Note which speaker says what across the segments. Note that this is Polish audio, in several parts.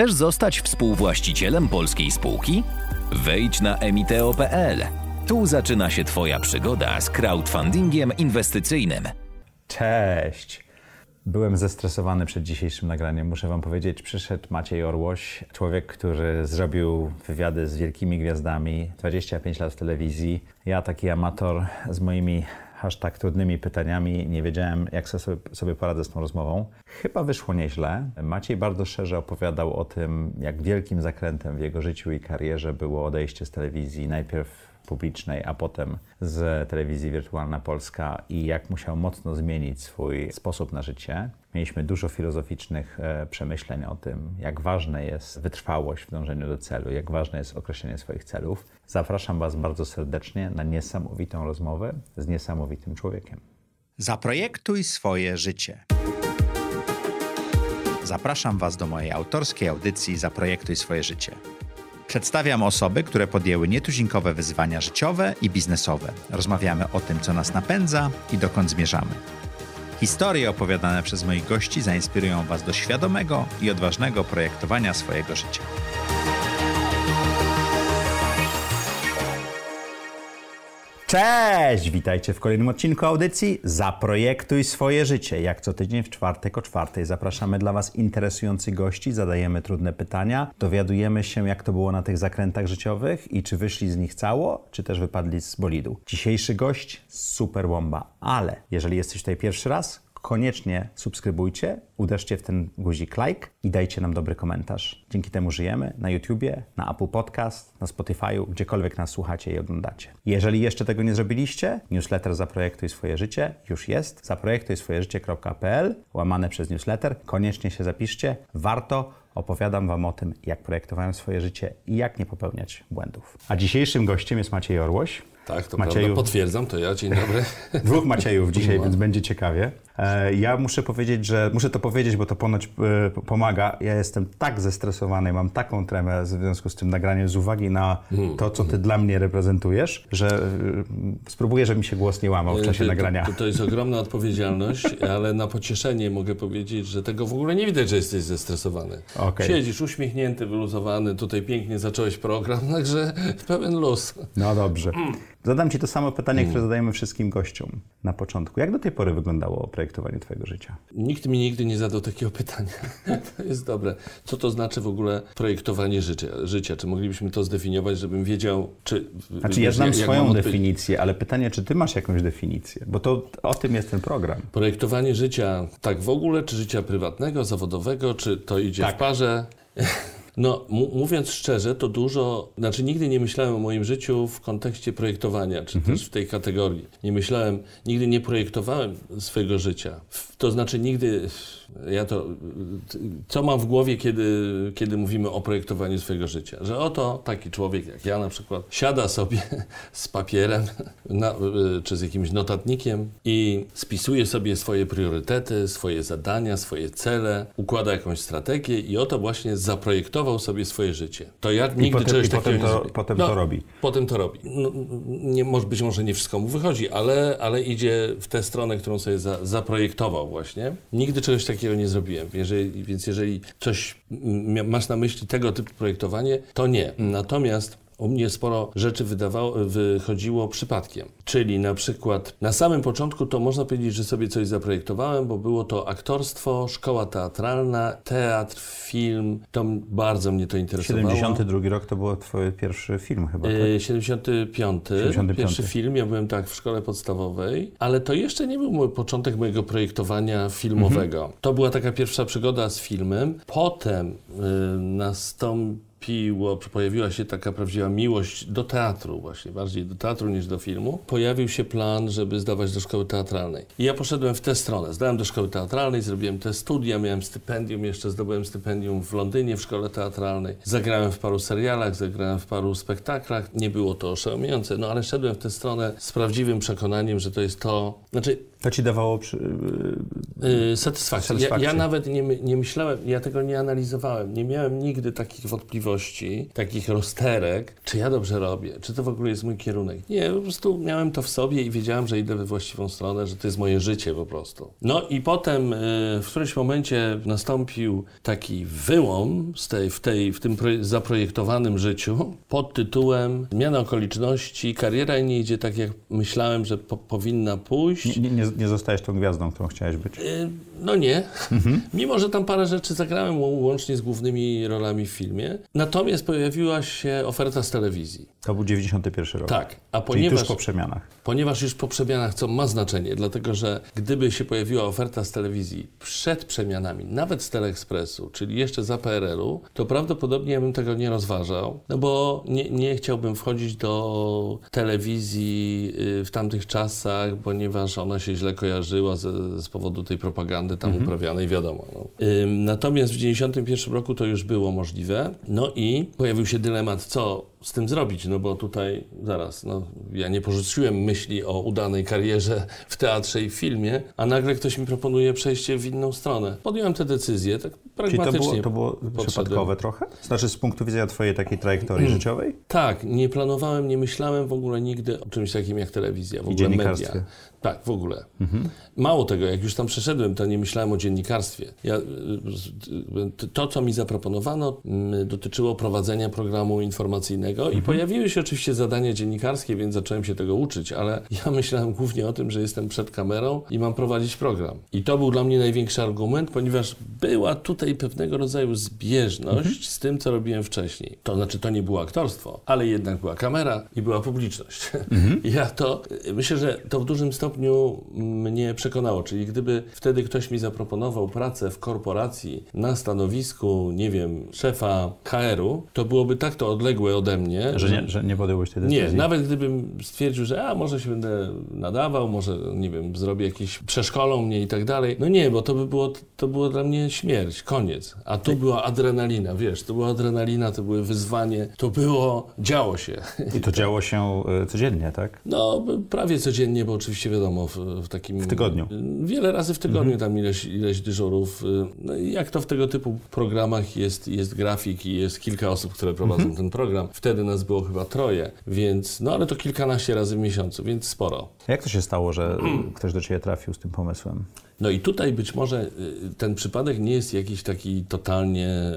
Speaker 1: Chcesz zostać współwłaścicielem polskiej spółki? Wejdź na emiteo.pl. Tu zaczyna się Twoja przygoda z crowdfundingiem inwestycyjnym.
Speaker 2: Cześć! Byłem zestresowany przed dzisiejszym nagraniem. Muszę Wam powiedzieć, przyszedł Maciej Orłoś, człowiek, który zrobił wywiady z wielkimi gwiazdami, 25 lat w telewizji. Ja, taki amator z moimi tak trudnymi pytaniami, nie wiedziałem, jak sobie, sobie poradzę z tą rozmową. Chyba wyszło nieźle. Maciej bardzo szerze opowiadał o tym, jak wielkim zakrętem w jego życiu i karierze było odejście z telewizji. Najpierw publicznej, a potem z telewizji Wirtualna Polska i jak musiał mocno zmienić swój sposób na życie. Mieliśmy dużo filozoficznych e, przemyśleń o tym, jak ważna jest wytrwałość w dążeniu do celu, jak ważne jest określenie swoich celów. Zapraszam Was bardzo serdecznie na niesamowitą rozmowę z niesamowitym człowiekiem.
Speaker 3: Zaprojektuj swoje życie. Zapraszam Was do mojej autorskiej audycji Zaprojektuj swoje życie. Przedstawiam osoby, które podjęły nietuzinkowe wyzwania życiowe i biznesowe. Rozmawiamy o tym, co nas napędza i dokąd zmierzamy. Historie opowiadane przez moich gości zainspirują Was do świadomego i odważnego projektowania swojego życia.
Speaker 2: Cześć! Witajcie w kolejnym odcinku audycji Zaprojektuj swoje życie. Jak co tydzień w czwartek o czwartej zapraszamy dla Was interesujących gości, zadajemy trudne pytania, dowiadujemy się jak to było na tych zakrętach życiowych i czy wyszli z nich cało, czy też wypadli z bolidu. Dzisiejszy gość super bomba, ale jeżeli jesteś tutaj pierwszy raz, koniecznie subskrybujcie, uderzcie w ten guzik like i dajcie nam dobry komentarz. Dzięki temu żyjemy na YouTubie, na Apple Podcast, na Spotify'u, gdziekolwiek nas słuchacie i oglądacie. Jeżeli jeszcze tego nie zrobiliście, newsletter Zaprojektuj swoje życie już jest. zaprojektujswojeżycie.pl łamane przez newsletter. Koniecznie się zapiszcie. Warto opowiadam Wam o tym, jak projektowałem swoje życie i jak nie popełniać błędów. A dzisiejszym gościem jest Maciej Orłoś.
Speaker 4: Tak, to Macieju... prawda. Potwierdzam, to ja. Dzień dobry.
Speaker 2: Dwóch Maciejów dzisiaj, no. więc będzie ciekawie. E, ja muszę powiedzieć, że muszę to powiedzieć, bo to ponoć e, pomaga. Ja jestem tak zestresowany, mam taką tremę w związku z tym nagraniem z uwagi na hmm. to, co ty dla mnie reprezentujesz, że e, spróbuję, żeby mi się głos nie łamał w czasie
Speaker 4: to,
Speaker 2: nagrania.
Speaker 4: To, to jest ogromna odpowiedzialność, ale na pocieszenie mogę powiedzieć, że tego w ogóle nie widać, że jesteś zestresowany. Okay. Siedzisz uśmiechnięty, wyluzowany, tutaj pięknie zacząłeś program, także pełen luz.
Speaker 2: No dobrze. Zadam Ci to samo pytanie, które hmm. zadajemy wszystkim gościom na początku. Jak do tej pory wyglądało projektowanie Twojego życia?
Speaker 4: Nikt mi nigdy nie zadał takiego pytania. to jest dobre. Co to znaczy w ogóle projektowanie życia? życia? Czy moglibyśmy to zdefiniować, żebym wiedział, czy...
Speaker 2: Znaczy ja znam swoją definicję, ale pytanie, czy Ty masz jakąś definicję? Bo to o tym jest ten program.
Speaker 4: Projektowanie życia tak w ogóle, czy życia prywatnego, zawodowego, czy to idzie tak. w parze? No, mówiąc szczerze, to dużo, znaczy nigdy nie myślałem o moim życiu w kontekście projektowania, czy mhm. też w tej kategorii. Nie myślałem, nigdy nie projektowałem swojego życia. To znaczy nigdy ja to, co mam w głowie, kiedy, kiedy mówimy o projektowaniu swojego życia? Że oto taki człowiek jak ja na przykład siada sobie z papierem na, czy z jakimś notatnikiem i spisuje sobie swoje priorytety, swoje zadania, swoje cele, układa jakąś strategię i oto właśnie zaprojektował sobie swoje życie. To ja nigdy
Speaker 2: potem,
Speaker 4: czegoś
Speaker 2: takiego
Speaker 4: potem
Speaker 2: to, Potem no, to robi.
Speaker 4: Potem to robi. No, nie, może, być może nie wszystko mu wychodzi, ale, ale idzie w tę stronę, którą sobie za, zaprojektował właśnie. Nigdy czegoś takiego takiego nie zrobiłem. Jeżeli, więc jeżeli coś masz na myśli tego typu projektowanie, to nie. Natomiast u mnie sporo rzeczy wydawało, wychodziło przypadkiem. Czyli na przykład na samym początku to można powiedzieć, że sobie coś zaprojektowałem, bo było to aktorstwo, szkoła teatralna, teatr, film. To bardzo mnie to interesowało.
Speaker 2: 72 rok to był twój pierwszy film chyba, tak?
Speaker 4: 75. 75. Pierwszy film. Ja byłem tak w szkole podstawowej, ale to jeszcze nie był mój początek mojego projektowania filmowego. Mhm. To była taka pierwsza przygoda z filmem. Potem y, nastąpił piło, pojawiła się taka prawdziwa miłość do teatru, właśnie bardziej do teatru niż do filmu, pojawił się plan, żeby zdawać do szkoły teatralnej. I ja poszedłem w tę stronę. Zdałem do szkoły teatralnej, zrobiłem te studia, miałem stypendium, jeszcze zdobyłem stypendium w Londynie w szkole teatralnej. Zagrałem w paru serialach, zagrałem w paru spektaklach. Nie było to oszałamiające, no ale szedłem w tę stronę z prawdziwym przekonaniem, że to jest to. Znaczy,
Speaker 2: To ci dawało przy...
Speaker 4: yy, satysfakcję. Ja, ja, nawet nie, nie myślałem, ja tego nie analizowałem. Nie miałem nigdy takich wątpliwości, takich rozterek, czy ja dobrze robię, czy to w ogóle jest mój kierunek. Nie, po prostu miałem to w sobie i wiedziałem, że idę we właściwą stronę, że to jest moje życie po prostu. No i potem yy, w którymś momencie nastąpił taki wyłom z tej, w, tej, w tym zaprojektowanym życiu pod tytułem Zmiana okoliczności, kariera nie idzie tak, jak myślałem, że po, powinna pójść.
Speaker 2: Nie, nie, nie zostajesz tą gwiazdą, którą chciałeś być? Yy,
Speaker 4: no nie. Mhm. Mimo, że tam parę rzeczy zagrałem łącznie z głównymi rolami w filmie. Natomiast pojawiła się oferta z telewizji.
Speaker 2: To był 91 rok.
Speaker 4: Tak.
Speaker 2: A ponieważ, Czyli tuż po przemianach.
Speaker 4: Ponieważ już po przemianach, co ma znaczenie, dlatego że gdyby się pojawiła oferta z telewizji przed przemianami, nawet z Teleekspresu, czyli jeszcze za PRL-u, to prawdopodobnie bym tego nie rozważał, no bo nie, nie chciałbym wchodzić do telewizji y, w tamtych czasach, ponieważ ona się źle kojarzyła z, z powodu tej propagandy tam mhm. uprawianej, wiadomo. No. Natomiast w 1991 roku to już było możliwe, no i pojawił się dylemat, co z tym zrobić, no bo tutaj zaraz, no, ja nie porzuciłem myśli o udanej karierze w teatrze i w filmie, a nagle ktoś mi proponuje przejście w inną stronę. Podjąłem tę decyzję, tak pragmatycznie.
Speaker 2: Czyli to było, to było przypadkowe trochę? Znaczy z punktu widzenia twojej takiej trajektorii hmm. życiowej?
Speaker 4: Tak, nie planowałem, nie myślałem w ogóle nigdy o czymś takim jak telewizja, w ogóle media. Tak, w ogóle. Mhm. Mało tego, jak już tam przeszedłem, to nie myślałem o dziennikarstwie. Ja, to, co mi zaproponowano, mm, dotyczyło prowadzenia programu informacyjnego mhm. i pojawiły się oczywiście zadania dziennikarskie, więc zacząłem się tego uczyć, ale ja myślałem głównie o tym, że jestem przed kamerą i mam prowadzić program. I to był dla mnie największy argument, ponieważ była tutaj pewnego rodzaju zbieżność mhm. z tym, co robiłem wcześniej. To znaczy, to nie było aktorstwo, ale jednak była kamera i była publiczność. Mhm. ja to, myślę, że to w dużym stopniu stopniu mnie przekonało. Czyli gdyby wtedy ktoś mi zaproponował pracę w korporacji na stanowisku, nie wiem, szefa HR-u, to byłoby tak to odległe ode mnie.
Speaker 2: Że nie, że nie podjąłeś tej
Speaker 4: decyzji? Nie, nawet gdybym stwierdził, że a, może się będę nadawał, może, nie wiem, zrobię jakieś, przeszkolą mnie i tak dalej. No nie, bo to by było, to było dla mnie śmierć, koniec. A tu była adrenalina, wiesz, to była adrenalina, to było wyzwanie, to było, działo się.
Speaker 2: I to działo się e, codziennie, tak?
Speaker 4: No, prawie codziennie, bo oczywiście wiadomo, w, w, takim...
Speaker 2: W tygodniu.
Speaker 4: Wiele razy w tygodniu, mhm. tam ileś, ileś dyżurów. No jak to w tego typu programach jest, jest grafik i jest kilka osób, które prowadzą mhm. ten program. Wtedy nas było chyba troje, więc, no ale to kilkanaście razy w miesiącu, więc sporo.
Speaker 2: Jak to się stało, że ktoś do Ciebie trafił z tym pomysłem?
Speaker 4: No i tutaj być może y, ten przypadek nie jest jakiś taki totalnie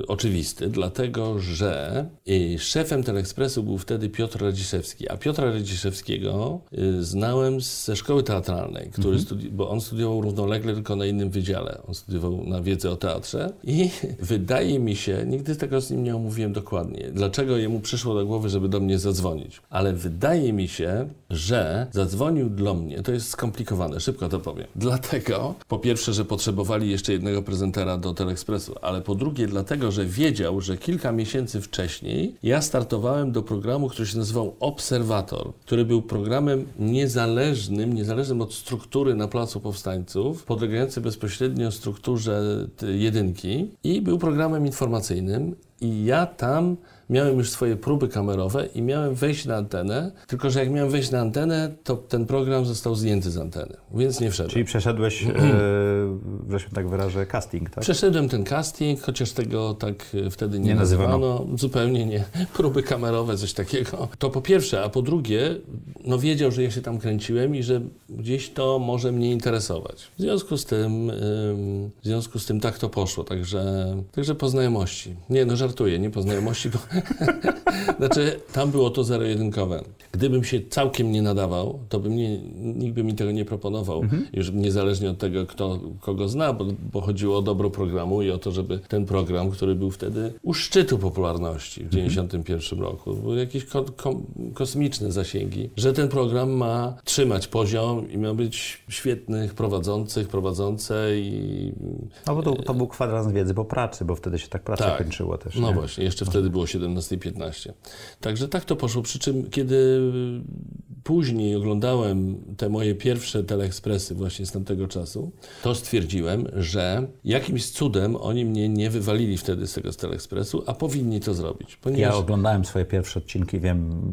Speaker 4: y, oczywisty, dlatego że y, szefem Telekspresu był wtedy Piotr Radziszewski, a Piotra Radziszewskiego y, znałem ze szkoły teatralnej, który mhm. studi- bo on studiował równolegle tylko na innym wydziale. On studiował na wiedzę o teatrze i wydaje mi się, nigdy tego z nim nie omówiłem dokładnie, dlaczego jemu przyszło do głowy, żeby do mnie zadzwonić. Ale wydaje mi się, że zadzwonił do mnie, to jest skomplikowane, szybko to powiem. Dla dlatego, po pierwsze, że potrzebowali jeszcze jednego prezentera do Telekspresu, ale po drugie dlatego, że wiedział, że kilka miesięcy wcześniej ja startowałem do programu, który się nazywał Obserwator, który był programem niezależnym, niezależnym od struktury na Placu Powstańców, podlegający bezpośrednio strukturze jedynki i był programem informacyjnym i ja tam miałem już swoje próby kamerowe i miałem wejść na antenę, tylko że jak miałem wejść na antenę, to ten program został zdjęty z anteny, więc nie wszedłem.
Speaker 2: Czyli przeszedłeś, że się tak wyrażę, casting, tak?
Speaker 4: Przeszedłem ten casting, chociaż tego tak e, wtedy nie, nie nazywano. nazywano. Zupełnie nie. Próby kamerowe, coś takiego. To po pierwsze, a po drugie, no wiedział, że ja się tam kręciłem i że gdzieś to może mnie interesować. W związku z tym, w związku z tym tak to poszło, także, także po znajomości. Nie, no żartuję, nie po znajomości, bo znaczy, tam było to zero-jedynkowe. Gdybym się całkiem nie nadawał, to by mnie, nikt by mi tego nie proponował. Mhm. Już niezależnie od tego, kto kogo zna, bo, bo, chodziło o dobro programu i o to, żeby ten program, który był wtedy u szczytu popularności w 1991 mhm. roku, były jakieś ko ko kosmiczne zasięgi, że ten program ma trzymać poziom i ma być świetnych prowadzących, prowadzące i...
Speaker 2: No bo to, to był kwadrans wiedzy po pracy, bo wtedy się tak praca tak. kończyła też.
Speaker 4: No właśnie, jeszcze wtedy było 17.15. Także tak to poszło, przy czym kiedy później oglądałem te moje pierwsze teleekspresy właśnie z tamtego czasu, to stwierdziłem, że jakimś cudem oni mnie nie wywalili wtedy z tego teleekspresu, a powinni to zrobić.
Speaker 2: Ponieważ... Ja oglądałem swoje pierwsze odcinki, wiem,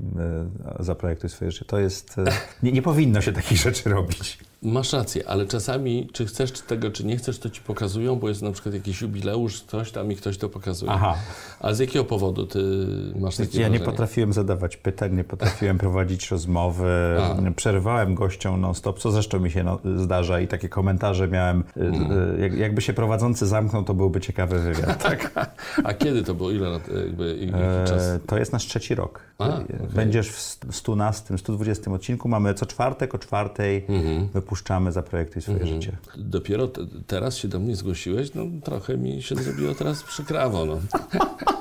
Speaker 2: e, zaprojektuj swoje życie. To jest... E, nie, nie powinno się takich rzeczy robić.
Speaker 4: Masz rację, ale czasami, czy chcesz tego, czy nie chcesz, to ci pokazują, bo jest na przykład jakiś jubileusz, ktoś tam i ktoś to pokazuje.
Speaker 2: Aha.
Speaker 4: A z jakiego powodu ty masz takie
Speaker 2: Ja nie
Speaker 4: wrażenie?
Speaker 2: potrafiłem zadawać pytań, nie potrafiłem prowadzić rozmowy,
Speaker 4: A.
Speaker 2: przerywałem gościom non-stop, co zresztą mi się no, zdarza i takie komentarze miałem, y,
Speaker 4: Mm.
Speaker 2: y, jak, jakby się prowadzący zamknął, to byłby ciekawy wywiad. Tak?
Speaker 4: A kiedy to było? Ile lat? Jakby, jaki czas?
Speaker 2: E, to jest nasz trzeci rok.
Speaker 4: A,
Speaker 2: E,
Speaker 4: okej.
Speaker 2: Będziesz w 112, 120 odcinku, mamy co czwartek o czwartej
Speaker 4: Mhm.
Speaker 2: wypuszczamy Zaprojektuj swoje życie.
Speaker 4: Dopiero te, teraz się do mnie zgłosiłeś, no trochę mi się zrobiło teraz przykrawo, no.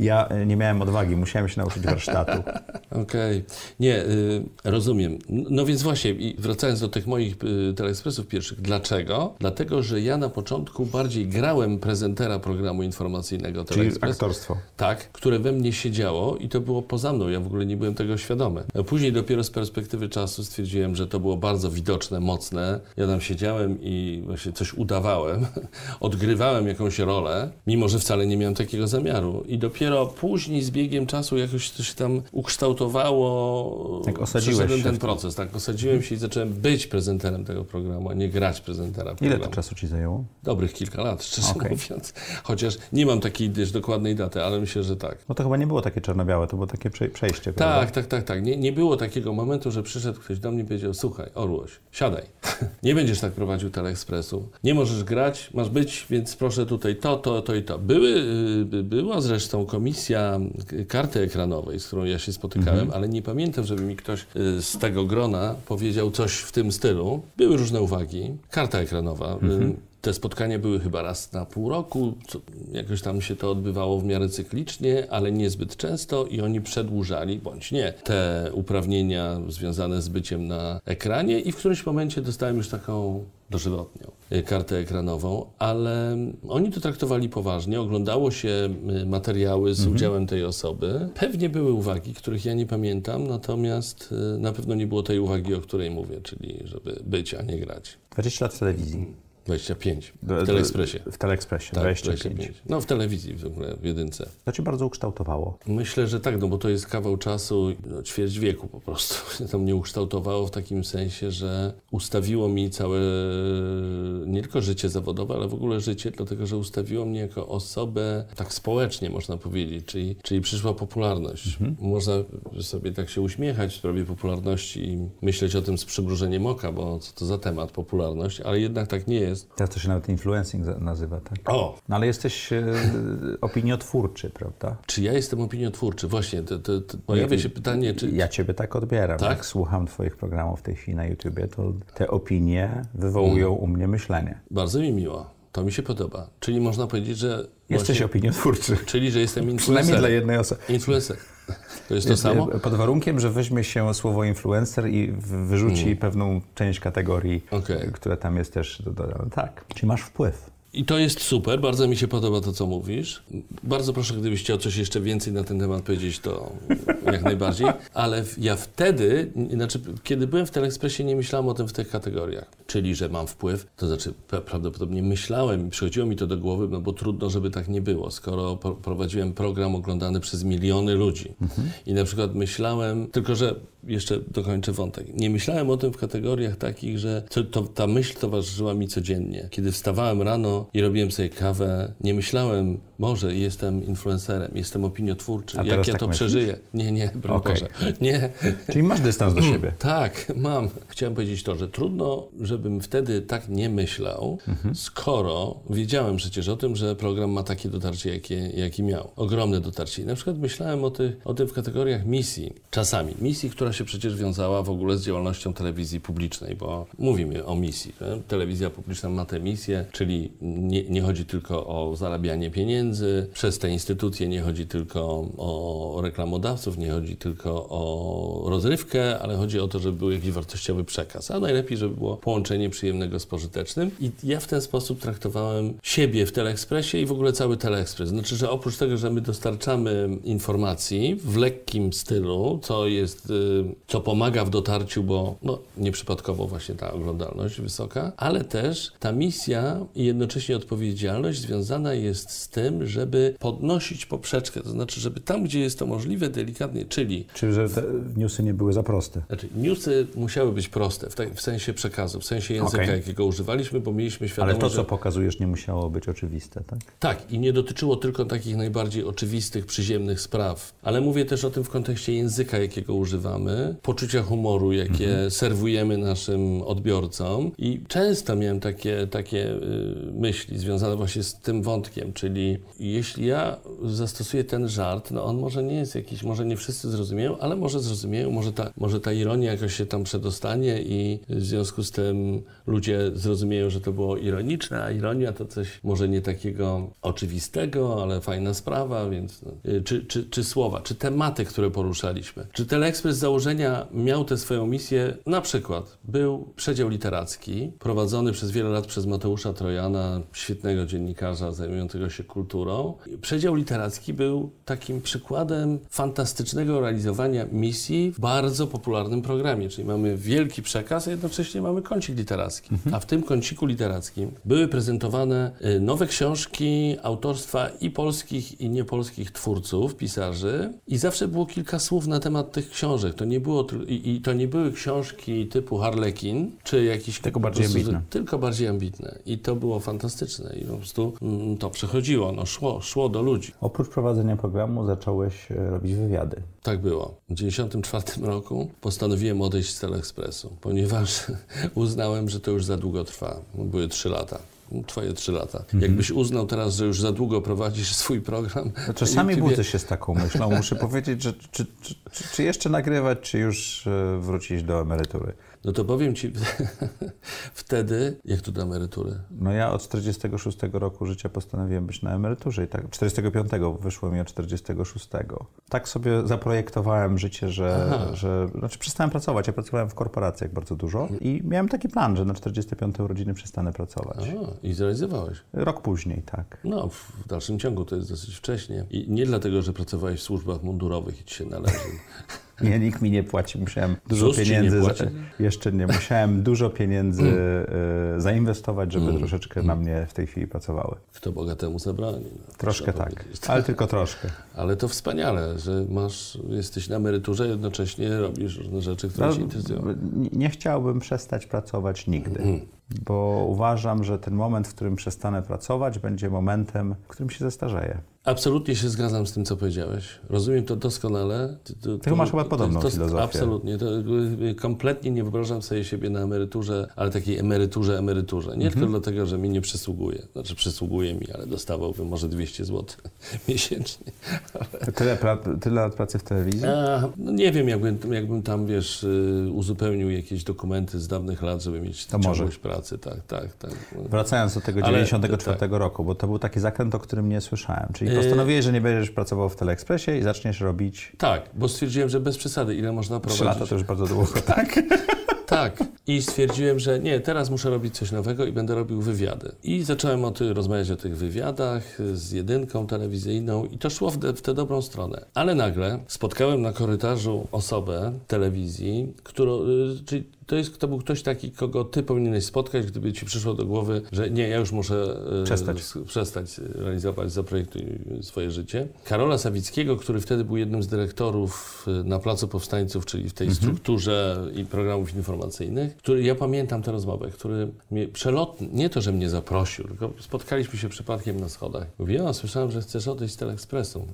Speaker 2: Ja e, nie miałem odwagi, musiałem się nauczyć warsztatu.
Speaker 4: Okej. Nie, y, rozumiem. No więc właśnie, wracając do tych moich y, telekspresów pierwszych, dlaczego? Dlatego, że ja na początku bardziej grałem prezentera programu informacyjnego
Speaker 2: Czyli
Speaker 4: Telekspres.
Speaker 2: aktorstwo.
Speaker 4: Tak, które we mnie siedziało i to było poza mną, ja w ogóle nie byłem tego świadomy. A Później dopiero z perspektywy czasu stwierdziłem, że to było bardzo widoczne, mocne. Ja tam siedziałem i właśnie coś udawałem, odgrywałem jakąś rolę, mimo że wcale nie miałem takiego zamiaru. I dopiero później z biegiem czasu jakoś to się tam ukształtowało.
Speaker 2: Tak osadziłeś się
Speaker 4: ten proces, tak, osadziłem się i zacząłem być prezenterem tego programu, a nie grać prezentera
Speaker 2: Ile
Speaker 4: programu.
Speaker 2: to czasu ci zajęło?
Speaker 4: Dobrych kilka lat, szczerze
Speaker 2: Okej.
Speaker 4: mówiąc. Chociaż nie mam takiej też dokładnej daty, ale myślę, że tak.
Speaker 2: No to chyba nie było takie czarno-białe, to było takie prze- przejście, prawda?
Speaker 4: Tak, tak, tak, tak. Nie, nie było takiego momentu, że przyszedł ktoś do mnie i powiedział: Słuchaj, Orłoś, siadaj. Nie będziesz tak prowadził teleekspresu. Nie możesz grać, masz być, więc proszę tutaj to, to, to i to. Były, y, była zresztą komisja y, karty ekranowej, z którą ja się spotykałem, ale nie pamiętam, żeby mi ktoś y, z tego grona powiedział coś w tym stylu. Były różne uwagi. Karta ekranowa. y, te spotkania były chyba raz na pół roku, co, jakoś tam się to odbywało w miarę cyklicznie, ale niezbyt często i oni przedłużali, bądź nie, te uprawnienia związane z byciem na ekranie i w którymś momencie dostałem już taką dożywotnią y, kartę ekranową, ale oni to traktowali poważnie, oglądało się y, materiały z udziałem tej osoby. Pewnie były uwagi, których ja nie pamiętam, natomiast y, na pewno nie było tej uwagi, o której mówię, czyli żeby być, a nie grać.
Speaker 2: 20 lat w telewizji.
Speaker 4: 25
Speaker 2: Do-
Speaker 4: w Teleekspresie.
Speaker 2: W Teleekspresie,
Speaker 4: Tak,
Speaker 2: 25.
Speaker 4: No w telewizji w ogóle, w jedynce.
Speaker 2: To cię bardzo ukształtowało.
Speaker 4: Myślę, że tak, no bo to jest kawał czasu, no, ćwierć wieku po prostu. To mnie ukształtowało w takim sensie, że ustawiło mi całe, nie tylko życie zawodowe, ale w ogóle życie, dlatego że ustawiło mnie jako osobę tak społecznie, można powiedzieć, czyli, czyli przyszła popularność. Można sobie tak się uśmiechać w sprawie popularności i myśleć o tym z przymrużeniem oka, bo co to za temat, popularność, ale jednak tak nie jest.
Speaker 2: Teraz to się nawet influencing nazywa, tak?
Speaker 4: O,
Speaker 2: No ale jesteś e, opiniotwórczy, prawda?
Speaker 4: Czy ja jestem opiniotwórczy? Właśnie, to, to, to pojawia się pytanie, czy...
Speaker 2: Ja ciebie tak odbieram.
Speaker 4: Tak?
Speaker 2: Jak słucham twoich programów w tej chwili na YouTubie, to te opinie wywołują
Speaker 4: Mm.
Speaker 2: u mnie myślenie.
Speaker 4: Bardzo mi miło. To mi się podoba. Czyli można powiedzieć, że...
Speaker 2: Jesteś
Speaker 4: właśnie-
Speaker 2: opiniotwórczy.
Speaker 4: Czyli, że jestem
Speaker 2: Przynajmniej dla jednej osoby.
Speaker 4: Influencer. To jest to samo?
Speaker 2: Pod warunkiem, że weźmie się słowo influencer i wyrzuci pewną część kategorii.
Speaker 4: Okej.
Speaker 2: która tam jest też dodana. Tak. Czyli masz wpływ.
Speaker 4: I to jest super, bardzo mi się podoba to, co mówisz. Bardzo proszę, gdybyś chciał coś jeszcze więcej na ten temat powiedzieć, to jak najbardziej. Ale ja wtedy, znaczy, kiedy byłem w Teleekspresie, nie myślałem o tym w tych kategoriach. Czyli, że mam wpływ, to znaczy pra- prawdopodobnie myślałem, przychodziło mi to do głowy, no bo trudno, żeby tak nie było, skoro pro- prowadziłem program oglądany przez miliony ludzi. I na przykład myślałem, tylko że jeszcze dokończę wątek. Nie myślałem o tym w kategoriach takich, że to, to, ta myśl towarzyszyła mi codziennie. Kiedy wstawałem rano i robiłem sobie kawę, nie myślałem, może jestem influencerem, jestem opiniotwórczy,
Speaker 2: A
Speaker 4: jak ja
Speaker 2: tak
Speaker 4: to
Speaker 2: myślisz?
Speaker 4: przeżyję. Nie, nie, broń
Speaker 2: Okej.
Speaker 4: Boże. Nie.
Speaker 2: Czyli masz dystans do siebie.
Speaker 4: Tak, mam. Chciałem powiedzieć to, że trudno, żebym wtedy tak nie myślał, skoro wiedziałem przecież o tym, że program ma takie dotarcie, jakie, jaki miał. Ogromne dotarcie. I na przykład myślałem o, tych, o tym w kategoriach misji. Czasami. Misji, która się przecież wiązała w ogóle z działalnością telewizji publicznej, bo mówimy o misji. Telewizja publiczna ma tę misję, czyli nie, nie chodzi tylko o zarabianie pieniędzy przez te instytucje, nie chodzi tylko o reklamodawców, nie chodzi tylko o rozrywkę, ale chodzi o to, żeby był jakiś wartościowy przekaz. A najlepiej, żeby było połączenie przyjemnego z pożytecznym. I ja w ten sposób traktowałem siebie w Teleekspresie i w ogóle cały Teleekspres. Znaczy, że oprócz tego, że my dostarczamy informacji w lekkim stylu, co jest y, co pomaga w dotarciu, bo no, nieprzypadkowo właśnie ta oglądalność wysoka, ale też ta misja i jednocześnie odpowiedzialność związana jest z tym, żeby podnosić poprzeczkę, to znaczy, żeby tam, gdzie jest to możliwe, delikatnie, czyli...
Speaker 2: Czyli, że te newsy nie były za proste.
Speaker 4: Znaczy, newsy musiały być proste w, te, w sensie przekazu, w sensie języka, okay. jakiego używaliśmy, bo mieliśmy świadomość,
Speaker 2: Ale to, co pokazujesz, nie musiało być oczywiste, tak?
Speaker 4: Tak, i nie dotyczyło tylko takich najbardziej oczywistych, przyziemnych spraw, ale mówię też o tym w kontekście języka, jakiego używamy, poczucia humoru, jakie mhm. serwujemy naszym odbiorcom i często miałem takie, takie y, myśli związane właśnie z tym wątkiem, czyli jeśli ja zastosuję ten żart, no on może nie jest jakiś, może nie wszyscy zrozumieją, ale może zrozumieją, może ta, może ta ironia jakoś się tam przedostanie i w związku z tym ludzie zrozumieją, że to było ironiczne, a ironia to coś może nie takiego oczywistego, ale fajna sprawa, więc no. Y, czy, czy, czy słowa, czy tematy, które poruszaliśmy. Czy Teleekspres z założenia miał tę swoją misję, na przykład był przedział literacki prowadzony przez wiele lat przez Mateusza Trojana, świetnego dziennikarza zajmującego się kulturą. Przedział literacki był takim przykładem fantastycznego realizowania misji w bardzo popularnym programie, czyli mamy wielki przekaz, a jednocześnie mamy kącik literacki. Mhm. A w tym kąciku literackim były prezentowane y, nowe książki autorstwa i polskich, i niepolskich twórców, pisarzy i zawsze było kilka słów na temat tych książek. To nie było, i, i to nie były książki typu Harlekin, czy jakiś...
Speaker 2: Tylko bardziej prostu, ambitne.
Speaker 4: Tylko bardziej ambitne. I to było fantastyczne i po prostu mm, to przechodziło, no szło, szło do ludzi.
Speaker 2: Oprócz prowadzenia programu zacząłeś e, robić wywiady.
Speaker 4: Tak było. W 1994 roku postanowiłem odejść z Teleekspresu, ponieważ uznałem, że to już za długo trwa. Były trzy lata twoje trzy lata. Mhm. Jakbyś uznał teraz, że już za długo prowadzisz swój program.
Speaker 2: No czasami YouTube... budzę się z taką myślą. Muszę powiedzieć, że czy, czy, czy, jeszcze nagrywać, czy już e, wrócić do emerytury.
Speaker 4: No to powiem ci, wtedy, jak tu do emerytury?
Speaker 2: No ja od 46 roku życia postanowiłem być na emeryturze i tak 45 wyszło mi od 46. Tak sobie zaprojektowałem życie, że, że znaczy przestałem pracować. Ja pracowałem w korporacjach bardzo dużo i miałem taki plan, że na 45 urodziny przestanę pracować.
Speaker 4: A, I zrealizowałeś?
Speaker 2: Rok później, tak.
Speaker 4: No, w dalszym ciągu to jest dosyć wcześnie. I nie dlatego, że pracowałeś w służbach mundurowych i ci się należy.
Speaker 2: Nie, nikt mi nie płaci. Musiałem dużo pieniędzy. Za, jeszcze nie. Musiałem dużo pieniędzy y, zainwestować, żeby mm. troszeczkę na mnie w tej chwili pracowały.
Speaker 4: Kto bogatemu zabrani.
Speaker 2: No, troszkę tak, ale tylko troszkę.
Speaker 4: Ale to wspaniale, że masz, jesteś na emeryturze, jednocześnie robisz różne rzeczy, które no, cię interesują.
Speaker 2: Nie chciałbym przestać pracować nigdy. Bo uważam, że ten moment, w którym przestanę pracować, będzie momentem, w którym się zestarzeję.
Speaker 4: Absolutnie się zgadzam z tym, co powiedziałeś. Rozumiem to doskonale.
Speaker 2: To, Ty masz chyba podobną to, to, filozofię.
Speaker 4: Absolutnie. To, kompletnie nie wyobrażam sobie siebie na emeryturze, ale takiej emeryturze, emeryturze. Nie mhm. tylko dlatego, że mi nie przysługuje. Znaczy przysługuje mi, ale dostawałbym może 200 zł miesięcznie.
Speaker 2: Ale... Tyle, pra- tyle lat pracy w telewizji? A,
Speaker 4: no nie wiem, jakbym, jakbym tam, wiesz, y, uzupełnił jakieś dokumenty z dawnych lat, żeby mieć to ciągłość może. Pracy. Tak, tak, tak.
Speaker 2: Wracając do tego ale, 94 tak. roku, bo to był taki zakręt, o którym nie słyszałem. Czyli postanowiłeś, że nie będziesz pracował w Teleekspresie i zaczniesz robić...
Speaker 4: Tak, bo stwierdziłem, że bez przesady, ile można prowadzić.
Speaker 2: Trzy lata to już bardzo długo, tak?
Speaker 4: tak. I stwierdziłem, że nie, teraz muszę robić coś nowego i będę robił wywiady. I zacząłem o ty, rozmawiać o tych wywiadach z jedynką telewizyjną i to szło w, de, w tę dobrą stronę. Ale nagle spotkałem na korytarzu osobę telewizji, którą, y, czyli to, jest, to był ktoś taki, kogo ty powinieneś spotkać, gdyby ci przyszło do głowy, że nie, ja już muszę
Speaker 2: e, przestać,
Speaker 4: przestać realizować, zaprojektuj swoje życie. Karola Sawickiego, który wtedy był jednym z dyrektorów e, na Placu Powstańców, czyli w tej mhm. strukturze i programów informacyjnych, który, ja pamiętam tę rozmowę, który mnie przelotnie, nie to, że mnie zaprosił, tylko spotkaliśmy się przypadkiem na schodach. Mówi, ja słyszałem, że chcesz odejść z Teleekspresu.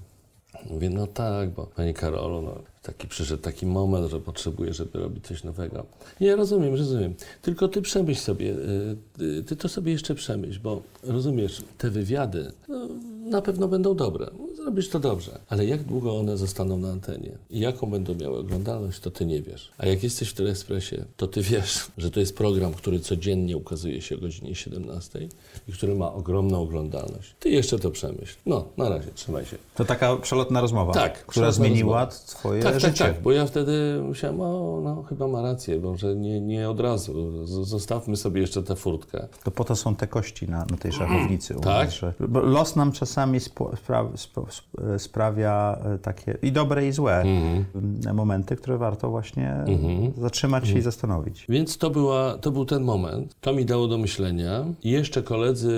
Speaker 4: Mówię, no tak, bo Pani Karolu, no, taki przyszedł taki moment, że potrzebuję, żeby robić coś nowego. Nie, rozumiem, rozumiem. Tylko ty przemyśl sobie, y, ty to sobie jeszcze przemyśl, bo rozumiesz, te wywiady no, na pewno będą dobre zrobisz to dobrze. Ale jak długo one zostaną na antenie i jaką będą miały oglądalność, to ty nie wiesz. A jak jesteś w Teleekspresie, to ty wiesz, że to jest program, który codziennie ukazuje się o godzinie 17 i który ma ogromną oglądalność. Ty jeszcze to przemyśl. No, na razie, trzymaj się.
Speaker 2: To taka przelotna rozmowa,
Speaker 4: tak,
Speaker 2: która zmieniła rozmowa. twoje
Speaker 4: tak,
Speaker 2: życie.
Speaker 4: Tak, tak, bo ja wtedy myślałem, o, no chyba ma rację, bo że nie, nie od razu. Zostawmy sobie jeszcze tę furtkę.
Speaker 2: To po to są te kości na, na tej szachownicy. tak? Nas, los nam czas, czasami spra sprawia e, takie i dobre, i złe -hmm. momenty, które warto właśnie -hmm. zatrzymać się -hmm. i zastanowić.
Speaker 4: Więc to, była, to był ten moment. To mi dało do myślenia. I jeszcze koledzy,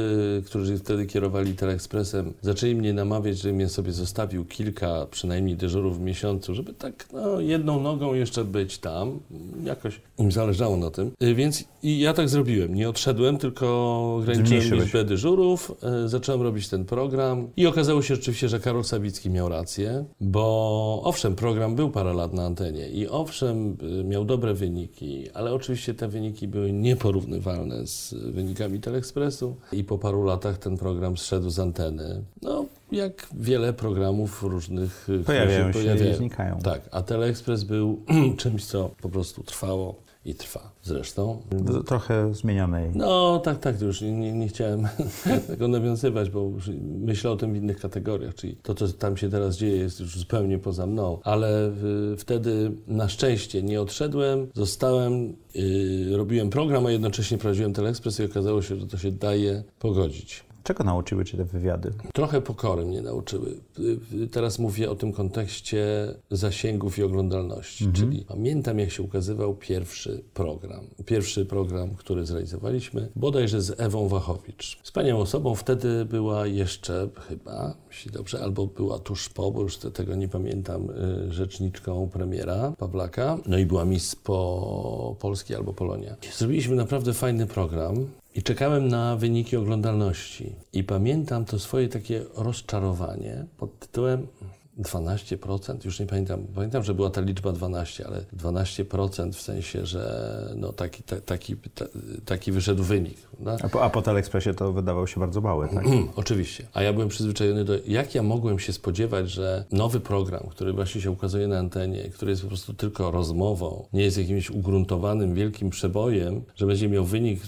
Speaker 4: którzy wtedy kierowali Telekspresem, zaczęli mnie namawiać, żebym ja sobie zostawił kilka przynajmniej dyżurów w miesiącu, żeby tak no, jedną nogą jeszcze być tam. Jakoś im zależało na tym. Y, więc i ja tak zrobiłem. Nie odszedłem, tylko ograniczyłem liczbę dyżurów, y, zacząłem robić ten program i okazało się rzeczywiście, że Karol Sawicki miał rację, bo owszem, program był parę lat na antenie i owszem, y, miał dobre wyniki, ale oczywiście te wyniki były nieporównywalne z wynikami Telekspresu i po paru latach ten program zszedł z anteny. No, jak wiele programów różnych
Speaker 2: pojawiają się, pojawiają. i znikają.
Speaker 4: Tak, a Teleekspres był czymś, co po prostu trwało i trwa zresztą.
Speaker 2: Trochę zmienionej.
Speaker 4: No tak, tak, już nie, nie chciałem tego nawiązywać, bo myślę o tym w innych kategoriach, czyli to, co tam się teraz dzieje jest już zupełnie poza mną, ale wtedy na szczęście nie odszedłem, zostałem, yy, robiłem program, a jednocześnie prowadziłem Teleekspres i okazało się, że to się daje pogodzić.
Speaker 2: Czego nauczyły Cię te wywiady?
Speaker 4: Trochę pokory mnie nauczyły. Teraz mówię o tym kontekście zasięgów i oglądalności. Mhm. Czyli pamiętam, jak się ukazywał pierwszy program. Pierwszy program, który zrealizowaliśmy, bodajże z Ewą Wachowicz. Wspaniałą osobą wtedy była jeszcze chyba, jeśli dobrze, albo była tuż po, bo już tego nie pamiętam, y, rzeczniczką premiera Pawlaka. No i była Miss po Polski albo Polonia. Zrobiliśmy naprawdę fajny program. I czekałem na wyniki oglądalności. I pamiętam to swoje takie rozczarowanie pod tytułem 12%, już nie pamiętam, pamiętam, że była ta liczba 12, ale 12% w sensie, że no taki, ta, taki, ta, taki wyszedł wynik.
Speaker 2: A po, a po Telekspresie to wydawał się bardzo mały, tak?
Speaker 4: Oczywiście. A ja byłem przyzwyczajony do, jak ja mogłem się spodziewać, że nowy program, który właśnie się ukazuje na antenie, który jest po prostu tylko rozmową, nie jest jakimś ugruntowanym, wielkim przebojem, że będzie miał wynik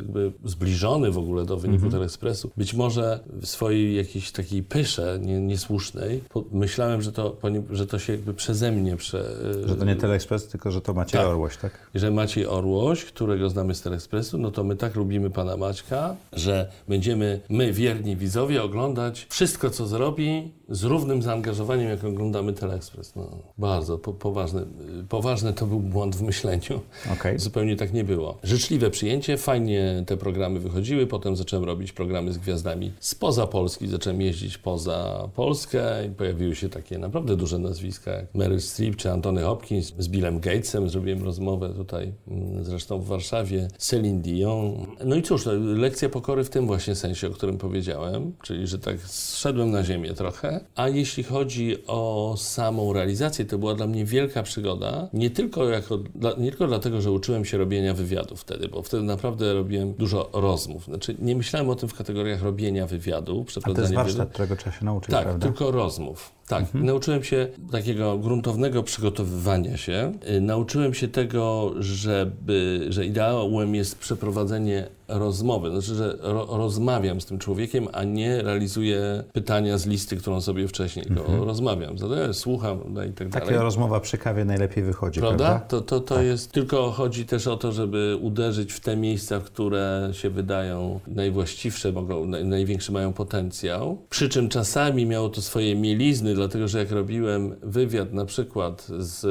Speaker 4: jakby zbliżony w ogóle do wyniku -hmm. Telekspresu. Być może w swojej jakiejś takiej pysze nie, niesłusznej, myślałem, że to, że to się jakby przeze mnie... Prze,
Speaker 2: że to nie Telekspres, tylko że to Maciej tak. Orłoś, tak?
Speaker 4: Że Maciej Orłoś, którego znamy z Telekspresu, no to my tak lubimy pana Maćka, że będziemy my, wierni widzowie, oglądać wszystko, co zrobi z równym zaangażowaniem, jak oglądamy Teleekspres. No, bardzo po, poważny, poważny to był błąd w myśleniu. Okay. Zupełnie tak nie było. Życzliwe przyjęcie, fajnie te programy wychodziły, potem zacząłem robić programy z gwiazdami spoza Polski, zacząłem jeździć poza Polskę i pojawiły się takie naprawdę duże nazwiska, jak Meryl Streep czy Antony Hopkins. Z Billem Gatesem zrobiłem rozmowę tutaj, mm, zresztą w Warszawie, Celine Dion. No i cóż, no, lekcja pokory w tym właśnie sensie, o którym powiedziałem, czyli że tak zszedłem na ziemię trochę, a jeśli chodzi o samą realizację, to była dla mnie wielka przygoda. Nie tylko, jako, nie tylko dlatego, że uczyłem się robienia wywiadów wtedy, bo wtedy naprawdę robiłem dużo rozmów. Znaczy, nie myślałem o tym w kategoriach robienia wywiadu,
Speaker 2: przeprowadzania A to jest warsztat, wywiadu. którego trzeba się nauczyć,
Speaker 4: Tak,
Speaker 2: prawda?
Speaker 4: tylko rozmów. Tak, mhm. nauczyłem się takiego gruntownego przygotowywania się. Y, nauczyłem się tego, żeby, że ideałem jest przeprowadzenie rozmowy, znaczy, że ro, rozmawiam z tym człowiekiem, a nie realizuję pytania z listy, którą sobie wcześniej mhm. rozmawiam. Zadaję, słucham no i tak
Speaker 2: dalej. Taka rozmowa przy kawie najlepiej wychodzi, prawda?
Speaker 4: prawda? To, to, to tak. jest, tylko chodzi też o to, żeby uderzyć w te miejsca, które się wydają najwłaściwsze, mogą, największy mają potencjał. Przy czym czasami miało to swoje mielizny, dlatego że jak robiłem wywiad na przykład z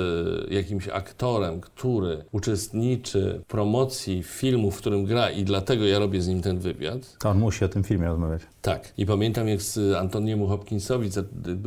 Speaker 4: jakimś aktorem, który uczestniczy w promocji filmu, w którym gra i dlatego ja robię z nim ten wywiad.
Speaker 2: To on musi o tym filmie rozmawiać.
Speaker 4: Tak. I pamiętam, jak z Antoniemu Hopkinsowi za,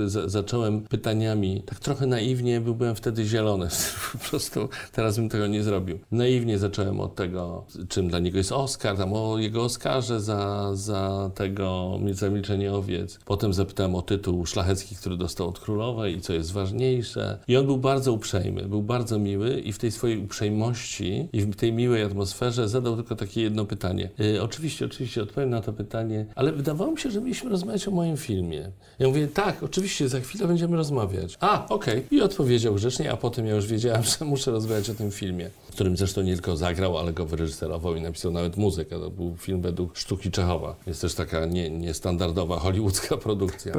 Speaker 4: za, zacząłem pytaniami, tak trochę naiwnie, byłem wtedy zielony, po prostu teraz bym tego nie zrobił. Naiwnie zacząłem od tego, czym dla niego jest Oscar, tam o jego Oscarze za, za tego Zamilczenie Owiec. Potem zapytałem o tytuł szlachecki, który dostał od królowej i co jest ważniejsze. I on był bardzo uprzejmy, był bardzo miły i w tej swojej uprzejmości i w tej miłej atmosferze zadał tylko takie jedno pytanie. Yy, oczywiście, oczywiście odpowiem na to pytanie, ale wydawało wydawało mi się, że mieliśmy rozmawiać o moim filmie. Ja mówię, tak, oczywiście, za chwilę będziemy rozmawiać. A, okej. Okay. I odpowiedział grzecznie, a potem ja już wiedziałem, że muszę rozmawiać o tym filmie, w którym zresztą nie tylko zagrał, ale go wyreżyserował i napisał nawet muzykę. To był film według sztuki Czechowa. Jest też taka nie, niestandardowa hollywoodzka produkcja.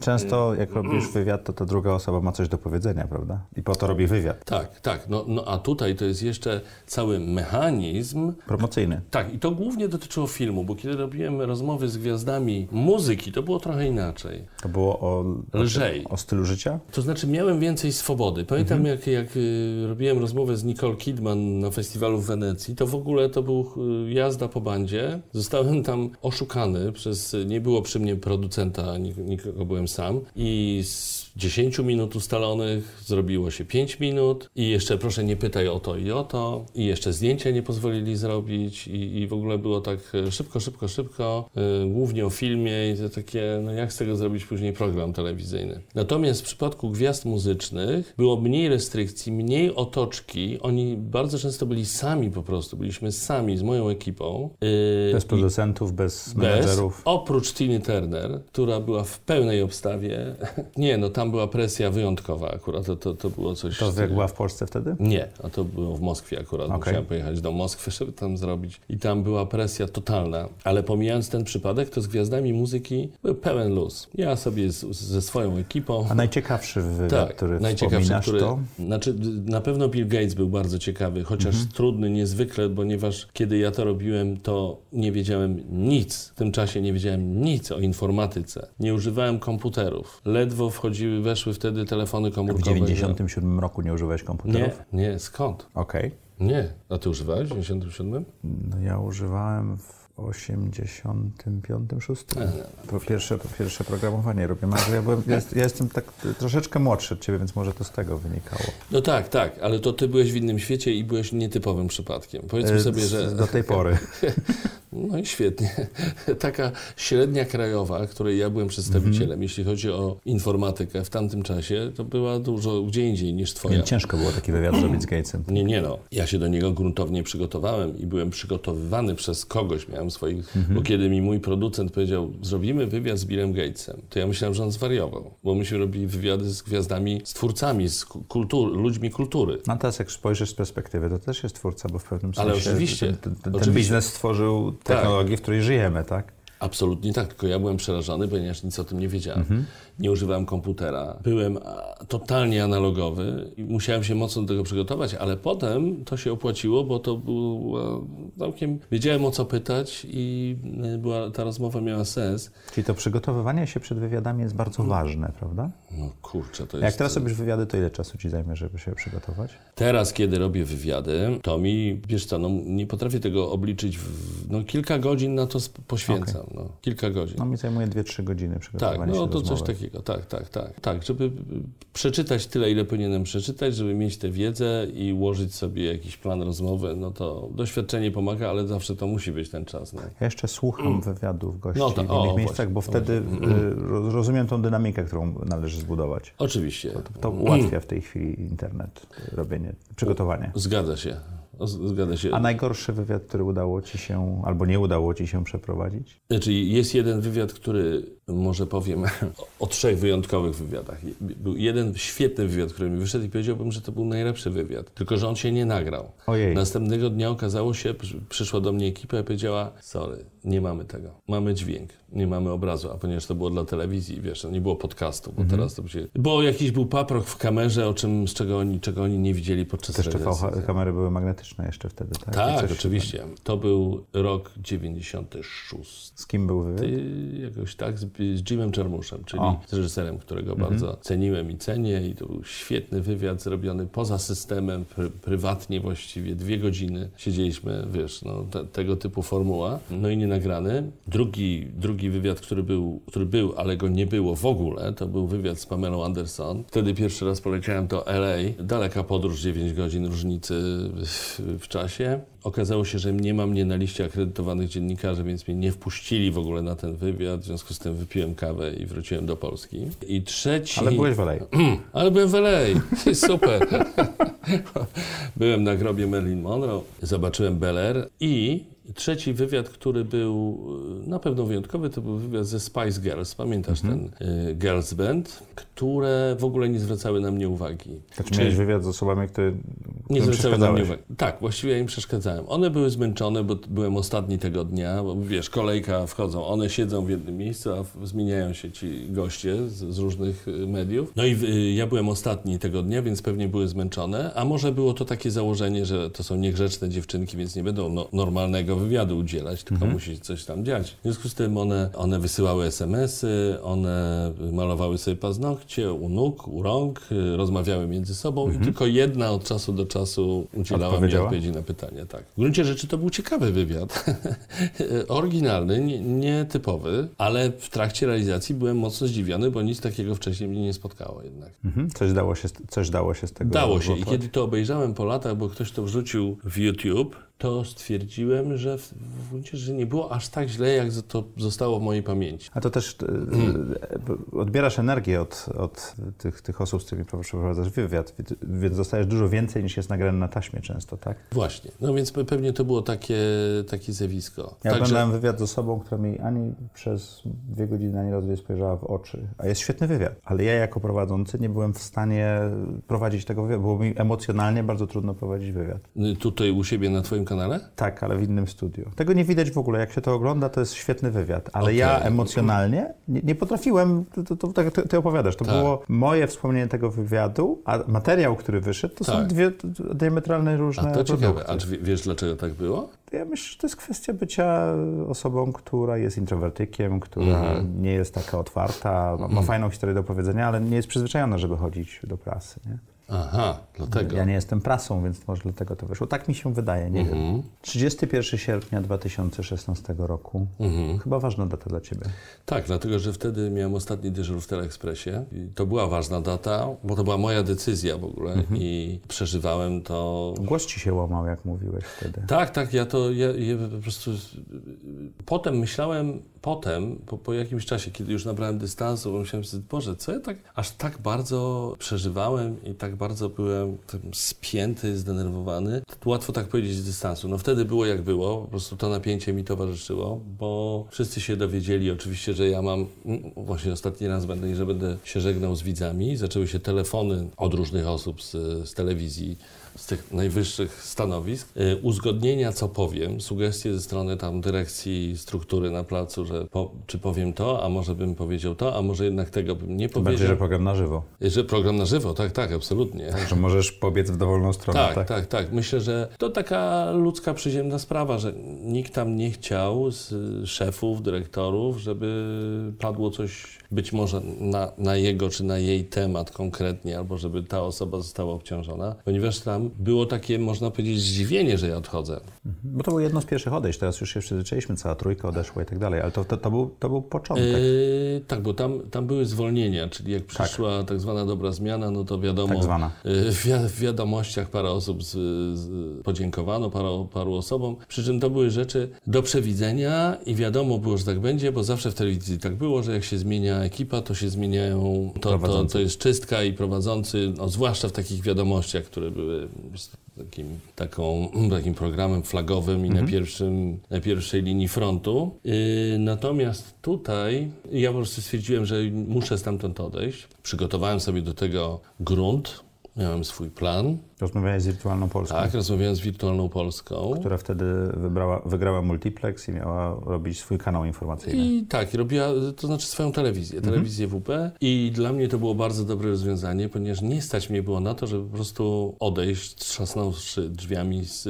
Speaker 2: Często jak robisz wywiad, to ta druga osoba ma coś do powiedzenia, prawda? I po to robi wywiad.
Speaker 4: Tak, tak. No, no a tutaj to jest jeszcze cały mechanizm.
Speaker 2: Promocyjny.
Speaker 4: Tak, i to głównie dotyczyło filmu, bo kiedy robiłem rozmowy z gwiazdami muzyki, to było trochę inaczej.
Speaker 2: To było o,
Speaker 4: Lżej.
Speaker 2: o stylu życia?
Speaker 4: To znaczy miałem więcej swobody. Pamiętam
Speaker 2: Mhm.
Speaker 4: jak, jak y, robiłem rozmowę z Nicole Na festiwalu w Wenecji, to w ogóle to był y, jazda po bandzie. Zostałem tam oszukany przez, nie było przy mnie producenta, nik- nikogo byłem sam i z 10 minut ustalonych zrobiło się 5 minut i jeszcze proszę nie pytaj o to i o to i jeszcze zdjęcia nie pozwolili zrobić i, i w ogóle było tak e, szybko, szybko, szybko, y, głównie o filmie i to takie, no jak z tego zrobić później program telewizyjny. Natomiast w przypadku gwiazd muzycznych było mniej restrykcji, mniej otoczki, oni bardzo często byli sami po prostu, byliśmy sami z moją ekipą. y,
Speaker 2: Bez producentów, bez
Speaker 4: bez,
Speaker 2: menedżerów.
Speaker 4: oprócz Tiny Turner, która była w pełnej obstawie. Nie, no tam była presja wyjątkowa akurat, to, to, to było coś...
Speaker 2: To była w Polsce wtedy?
Speaker 4: Nie, a to było w Moskwie akurat.
Speaker 2: Okej.
Speaker 4: Musiałem pojechać do Moskwy, żeby tam zrobić. I tam była presja totalna. Ale pomijając ten przypadek, to z gwiazdami muzyki był pełen luz. Ja sobie z, ze swoją ekipą...
Speaker 2: A najciekawszy wywiad,
Speaker 4: Tak,
Speaker 2: który
Speaker 4: najciekawszy, który,
Speaker 2: to?
Speaker 4: znaczy na pewno Bill Gates był bardzo ciekawy, chociaż
Speaker 2: Mhm.
Speaker 4: trudny niezwykle, ponieważ kiedy ja to robiłem, to nie wiedziałem nic. W tym czasie nie wiedziałem nic o informatyce. Nie używałem komputerów. Ledwo wchodziły, weszły wtedy telefony
Speaker 2: W
Speaker 4: komórkowe.
Speaker 2: 97 roku nie użyłeś komputerów?
Speaker 4: Nie, nie, skąd?
Speaker 2: Okej.
Speaker 4: Nie. A ty używałeś w 97?
Speaker 2: No ja używałem w 85, 6. Po pierwsze, po pierwsze programowanie robię. Ja, byłem, ja, ja jestem tak troszeczkę młodszy od ciebie, więc może to z tego wynikało.
Speaker 4: No tak, tak, ale to ty byłeś w innym świecie i byłeś nietypowym przypadkiem. Powiedzmy
Speaker 2: E,
Speaker 4: sobie, że...
Speaker 2: Do tej pory.
Speaker 4: No i świetnie. Taka średnia krajowa, której ja byłem przedstawicielem,
Speaker 2: Mhm.
Speaker 4: jeśli chodzi o informatykę w tamtym czasie, to była dużo gdzie indziej niż twoja.
Speaker 2: Nie, ciężko było taki wywiad zrobić z Gatesem.
Speaker 4: Nie, nie no. Ja się do niego gruntownie przygotowałem i byłem przygotowywany przez kogoś. Miałem swoich...
Speaker 2: Mhm.
Speaker 4: Bo kiedy mi mój producent powiedział, zrobimy wywiad z Billem Gatesem, to ja myślałem, że on zwariował. Bo myśmy robili wywiady z gwiazdami, z twórcami, z ku- kultury, ludźmi kultury.
Speaker 2: No teraz jak spojrzysz z perspektywy, to też jest twórca, bo w pewnym sensie
Speaker 4: Ale oczywiście,
Speaker 2: ten, ten, ten
Speaker 4: oczywiście.
Speaker 2: biznes stworzył technologię, w której żyjemy, tak?
Speaker 4: Absolutnie tak, tylko ja byłem przerażony, ponieważ nic o tym nie wiedziałem. Nie używałem komputera. Byłem totalnie analogowy i musiałem się mocno do tego przygotować, ale potem to się opłaciło, bo to było całkiem... Wiedziałem o co pytać i y, była, ta rozmowa miała sens.
Speaker 2: Czyli to przygotowywanie się przed wywiadami jest bardzo ważne, prawda?
Speaker 4: No kurczę, to
Speaker 2: Jak
Speaker 4: jest...
Speaker 2: teraz robisz wywiady, to ile czasu ci zajmie, żeby się przygotować?
Speaker 4: Teraz, kiedy robię wywiady, to mi, wiesz co, no, nie potrafię tego obliczyć, w, no kilka godzin na to poświęcam, no, kilka godzin.
Speaker 2: No mi zajmuje 2-3 godziny
Speaker 4: Tak,
Speaker 2: przygotowanie się
Speaker 4: no
Speaker 2: do
Speaker 4: to coś
Speaker 2: rozmowy.
Speaker 4: Takiego, tak, tak, tak. Tak, żeby przeczytać tyle, ile powinienem przeczytać, żeby mieć tę wiedzę i ułożyć sobie jakiś plan rozmowy, no to doświadczenie pomaga, ale zawsze to musi być ten czas. No.
Speaker 2: Ja jeszcze słucham wywiadów gości
Speaker 4: No
Speaker 2: w innych
Speaker 4: o,
Speaker 2: miejscach, bo
Speaker 4: właśnie,
Speaker 2: wtedy y, roz- rozumiem tą dynamikę, którą należy zbudować.
Speaker 4: Oczywiście,
Speaker 2: To ułatwia w tej chwili internet, robienie, przygotowanie.
Speaker 4: zgadza się, zgadza się.
Speaker 2: A najgorszy wywiad, który udało ci się, albo nie udało ci się przeprowadzić?
Speaker 4: Znaczy, jest jeden wywiad, który może powiem o, trzech wyjątkowych wywiadach. Był jeden świetny wywiad, który mi wyszedł i powiedziałbym, że to był najlepszy wywiad. Tylko, że on się nie nagrał.
Speaker 2: Ojej.
Speaker 4: Następnego dnia okazało się, przy- przyszła do mnie ekipa i powiedziała, sorry, nie mamy tego. Mamy dźwięk, nie mamy obrazu, a ponieważ to było dla telewizji, wiesz, nie było podcastu, bo
Speaker 2: Mhm.
Speaker 4: teraz to się... Bo jakiś był paprok w kamerze, o czym, z czego oni, czego oni nie widzieli podczas
Speaker 2: Też
Speaker 4: realizacji.
Speaker 2: kamery były magnetyczne jeszcze wtedy, tak?
Speaker 4: Tak, oczywiście. To był rok 96.
Speaker 2: Z kim był wywiad?
Speaker 4: Y, jakoś tak, z, z Jimem Czermuszem, czyli
Speaker 2: O.
Speaker 4: z reżyserem, którego bardzo ceniłem i cenię. I to był świetny wywiad zrobiony poza systemem, pr prywatnie właściwie. Dwie godziny siedzieliśmy, wiesz, no, te, tego typu formuła. No i nie nagrany. Drugi, drugi wywiad, który był, który był, ale go nie było w ogóle, to był wywiad z Pamelą Anderson. Wtedy pierwszy raz poleciałem do LA. Daleka podróż, 9 godzin różnicy w, w czasie. Okazało się, że nie ma mnie na liście akredytowanych dziennikarzy, więc mnie nie wpuścili w ogóle na ten wywiad. W związku z tym wypiłem kawę i wróciłem do Polski. I trzeci...
Speaker 2: Ale byłeś w LA.
Speaker 4: Ale byłem w LA. Super. byłem na grobie Marilyn Monroe, zobaczyłem Bel Air i trzeci wywiad, który był y, na pewno wyjątkowy, to był wywiad ze Spice Girls. Pamiętasz ten y, Girls Band, które w ogóle nie zwracały na mnie uwagi.
Speaker 2: Znaczy
Speaker 4: Czyli-
Speaker 2: miałeś wywiad z osobami, które
Speaker 4: nie zwracały na mnie uwagi. Tak, właściwie ja im przeszkadzałem. One były zmęczone, bo byłem ostatni tego dnia, bo wiesz, kolejka wchodzą, one siedzą w jednym miejscu, a zmieniają się ci goście z, z różnych y, mediów. No i y, ja byłem ostatni tego dnia, więc pewnie były zmęczone, a może było to takie założenie, że to są niegrzeczne dziewczynki, więc nie będą no, normalnego wywiadu udzielać, tylko
Speaker 2: Mhm.
Speaker 4: musi coś tam dziać. W związku z tym one, one wysyłały SMS-y, one malowały sobie paznokcie u nóg, u rąk, y, rozmawiały między sobą i tylko jedna od czasu do czasu udzielała mi
Speaker 2: Mhm.
Speaker 4: Odpowiedzi na pytania. Tak. W gruncie rzeczy to był ciekawy wywiad. Oryginalny, nie- nietypowy, ale w trakcie realizacji byłem mocno zdziwiony, bo nic takiego wcześniej mnie nie spotkało jednak.
Speaker 2: Mhm. Coś, dało się, z- coś dało się z tego
Speaker 4: Dało się. I kiedy to obejrzałem po latach, bo ktoś to wrzucił w YouTube, to stwierdziłem, że w, w gruncie rzeczy nie było aż tak źle, jak to zostało w mojej pamięci.
Speaker 2: A to też e, odbierasz energię od, od tych, tych osób, z którymi przeprowadzasz wywiad, więc dostajesz dużo więcej niż jest nagrane na taśmie często, tak?
Speaker 4: Właśnie. No więc pe- pewnie to było takie, takie zjawisko.
Speaker 2: Ja oglądałem wywiad z osobą, która mi ani przez dwie godziny ani razu nie spojrzała w oczy. A jest świetny wywiad, ale ja jako prowadzący nie byłem w stanie prowadzić tego wywiadu. Było mi emocjonalnie bardzo trudno prowadzić wywiad.
Speaker 4: Y, Tutaj u siebie na twoim kanale?
Speaker 2: Tak, ale w innym studiu. Tego nie widać w ogóle. Jak się to ogląda, to jest świetny wywiad. Ale
Speaker 4: Okej.
Speaker 2: ja emocjonalnie nie, nie potrafiłem, to, to, to, tak ty, opowiadasz, to
Speaker 4: Tak.
Speaker 2: było moje wspomnienie tego wywiadu, a materiał, który wyszedł, to są
Speaker 4: Tak.
Speaker 2: dwie t- diametralne różne
Speaker 4: A to ciekawe.
Speaker 2: produkty.
Speaker 4: A czy wie- wiesz, dlaczego tak było?
Speaker 2: Ja myślę, że to jest kwestia bycia osobą, która jest introwertykiem, która
Speaker 4: Mhm.
Speaker 2: nie jest taka otwarta, ma, ma fajną historię do powiedzenia, ale nie jest przyzwyczajona, żeby chodzić do prasy. Nie?
Speaker 4: Aha, dlatego.
Speaker 2: Ja nie jestem prasą, więc może dlatego to wyszło. Tak mi się wydaje, nie
Speaker 4: Mhm.
Speaker 2: wiem. 31 sierpnia 2016 roku.
Speaker 4: Mhm.
Speaker 2: Chyba ważna data dla Ciebie.
Speaker 4: Tak, dlatego że wtedy miałem ostatni dyżur w Teleekspresie. I to była ważna data, bo to była moja decyzja w ogóle
Speaker 2: Mhm.
Speaker 4: i przeżywałem to
Speaker 2: Głos Ci się łamał, jak mówiłeś wtedy.
Speaker 4: Tak, tak, ja to ja, ja po prostu. Potem myślałem, potem, po, po jakimś czasie, kiedy już nabrałem dystansu, myślałem sobie, Boże, co ja tak, aż tak bardzo przeżywałem i tak bardzo byłem spięty, zdenerwowany. Łatwo tak powiedzieć z dystansu. No wtedy było jak było, po prostu to napięcie mi towarzyszyło, bo wszyscy się dowiedzieli oczywiście, że ja mam, mm, właśnie ostatni raz będę że będę się żegnał z widzami. Zaczęły się telefony od różnych osób z, z telewizji z tych najwyższych stanowisk, y, uzgodnienia, co powiem, sugestie ze strony tam dyrekcji struktury na placu, że po, czy powiem to, a może bym powiedział to, a może jednak tego bym nie
Speaker 2: Tym bardziej, że
Speaker 4: powiedział.
Speaker 2: program na żywo.
Speaker 4: Że program na żywo, tak, tak, absolutnie.
Speaker 2: Że możesz pobiec w dowolną stronę.
Speaker 4: Tak, tak, tak, Myślę, że to taka ludzka, przyziemna sprawa, że nikt tam nie chciał z y, szefów, dyrektorów, żeby padło coś być może na, na jego czy na jej temat konkretnie, albo żeby ta osoba została obciążona, ponieważ tam było takie, można powiedzieć, zdziwienie, że ja odchodzę.
Speaker 2: Bo to było jedno z pierwszych odejść. Teraz już się przyzwyczailiśmy, cała trójka odeszła i tak dalej. Ale to, to, to, był, to był początek.
Speaker 4: Yy, tak, bo tam, tam były zwolnienia, czyli jak przyszła tak, zwana dobra zmiana, no to wiadomo,
Speaker 2: Tak zwana.
Speaker 4: yy, w, wi- w wiadomościach parę osób z, z, podziękowano, paru, paru osobom, przy czym to były rzeczy do przewidzenia i wiadomo było, że tak będzie, bo zawsze w telewizji tak było, że jak się zmienia ekipa, to się zmieniają, to, to, to jest czystka i prowadzący, no, zwłaszcza w takich wiadomościach, które były takim, taką, takim programem flagowym i na, pierwszym, na pierwszej linii frontu. Yy, natomiast tutaj ja po prostu stwierdziłem, że muszę stamtąd odejść. Przygotowałem sobie do tego grunt, miałem swój plan.
Speaker 2: Rozmawiałeś z Wirtualną Polską,
Speaker 4: Tak, rozmawiałem z Wirtualną Polską.
Speaker 2: która wtedy wybrała, wygrała Multiplex i miała robić swój kanał informacyjny.
Speaker 4: I tak, robiła, to znaczy swoją telewizję, telewizję WP. I dla mnie to było bardzo dobre rozwiązanie, ponieważ nie stać mnie było na to, żeby po prostu odejść, trzasnąwszy drzwiami z,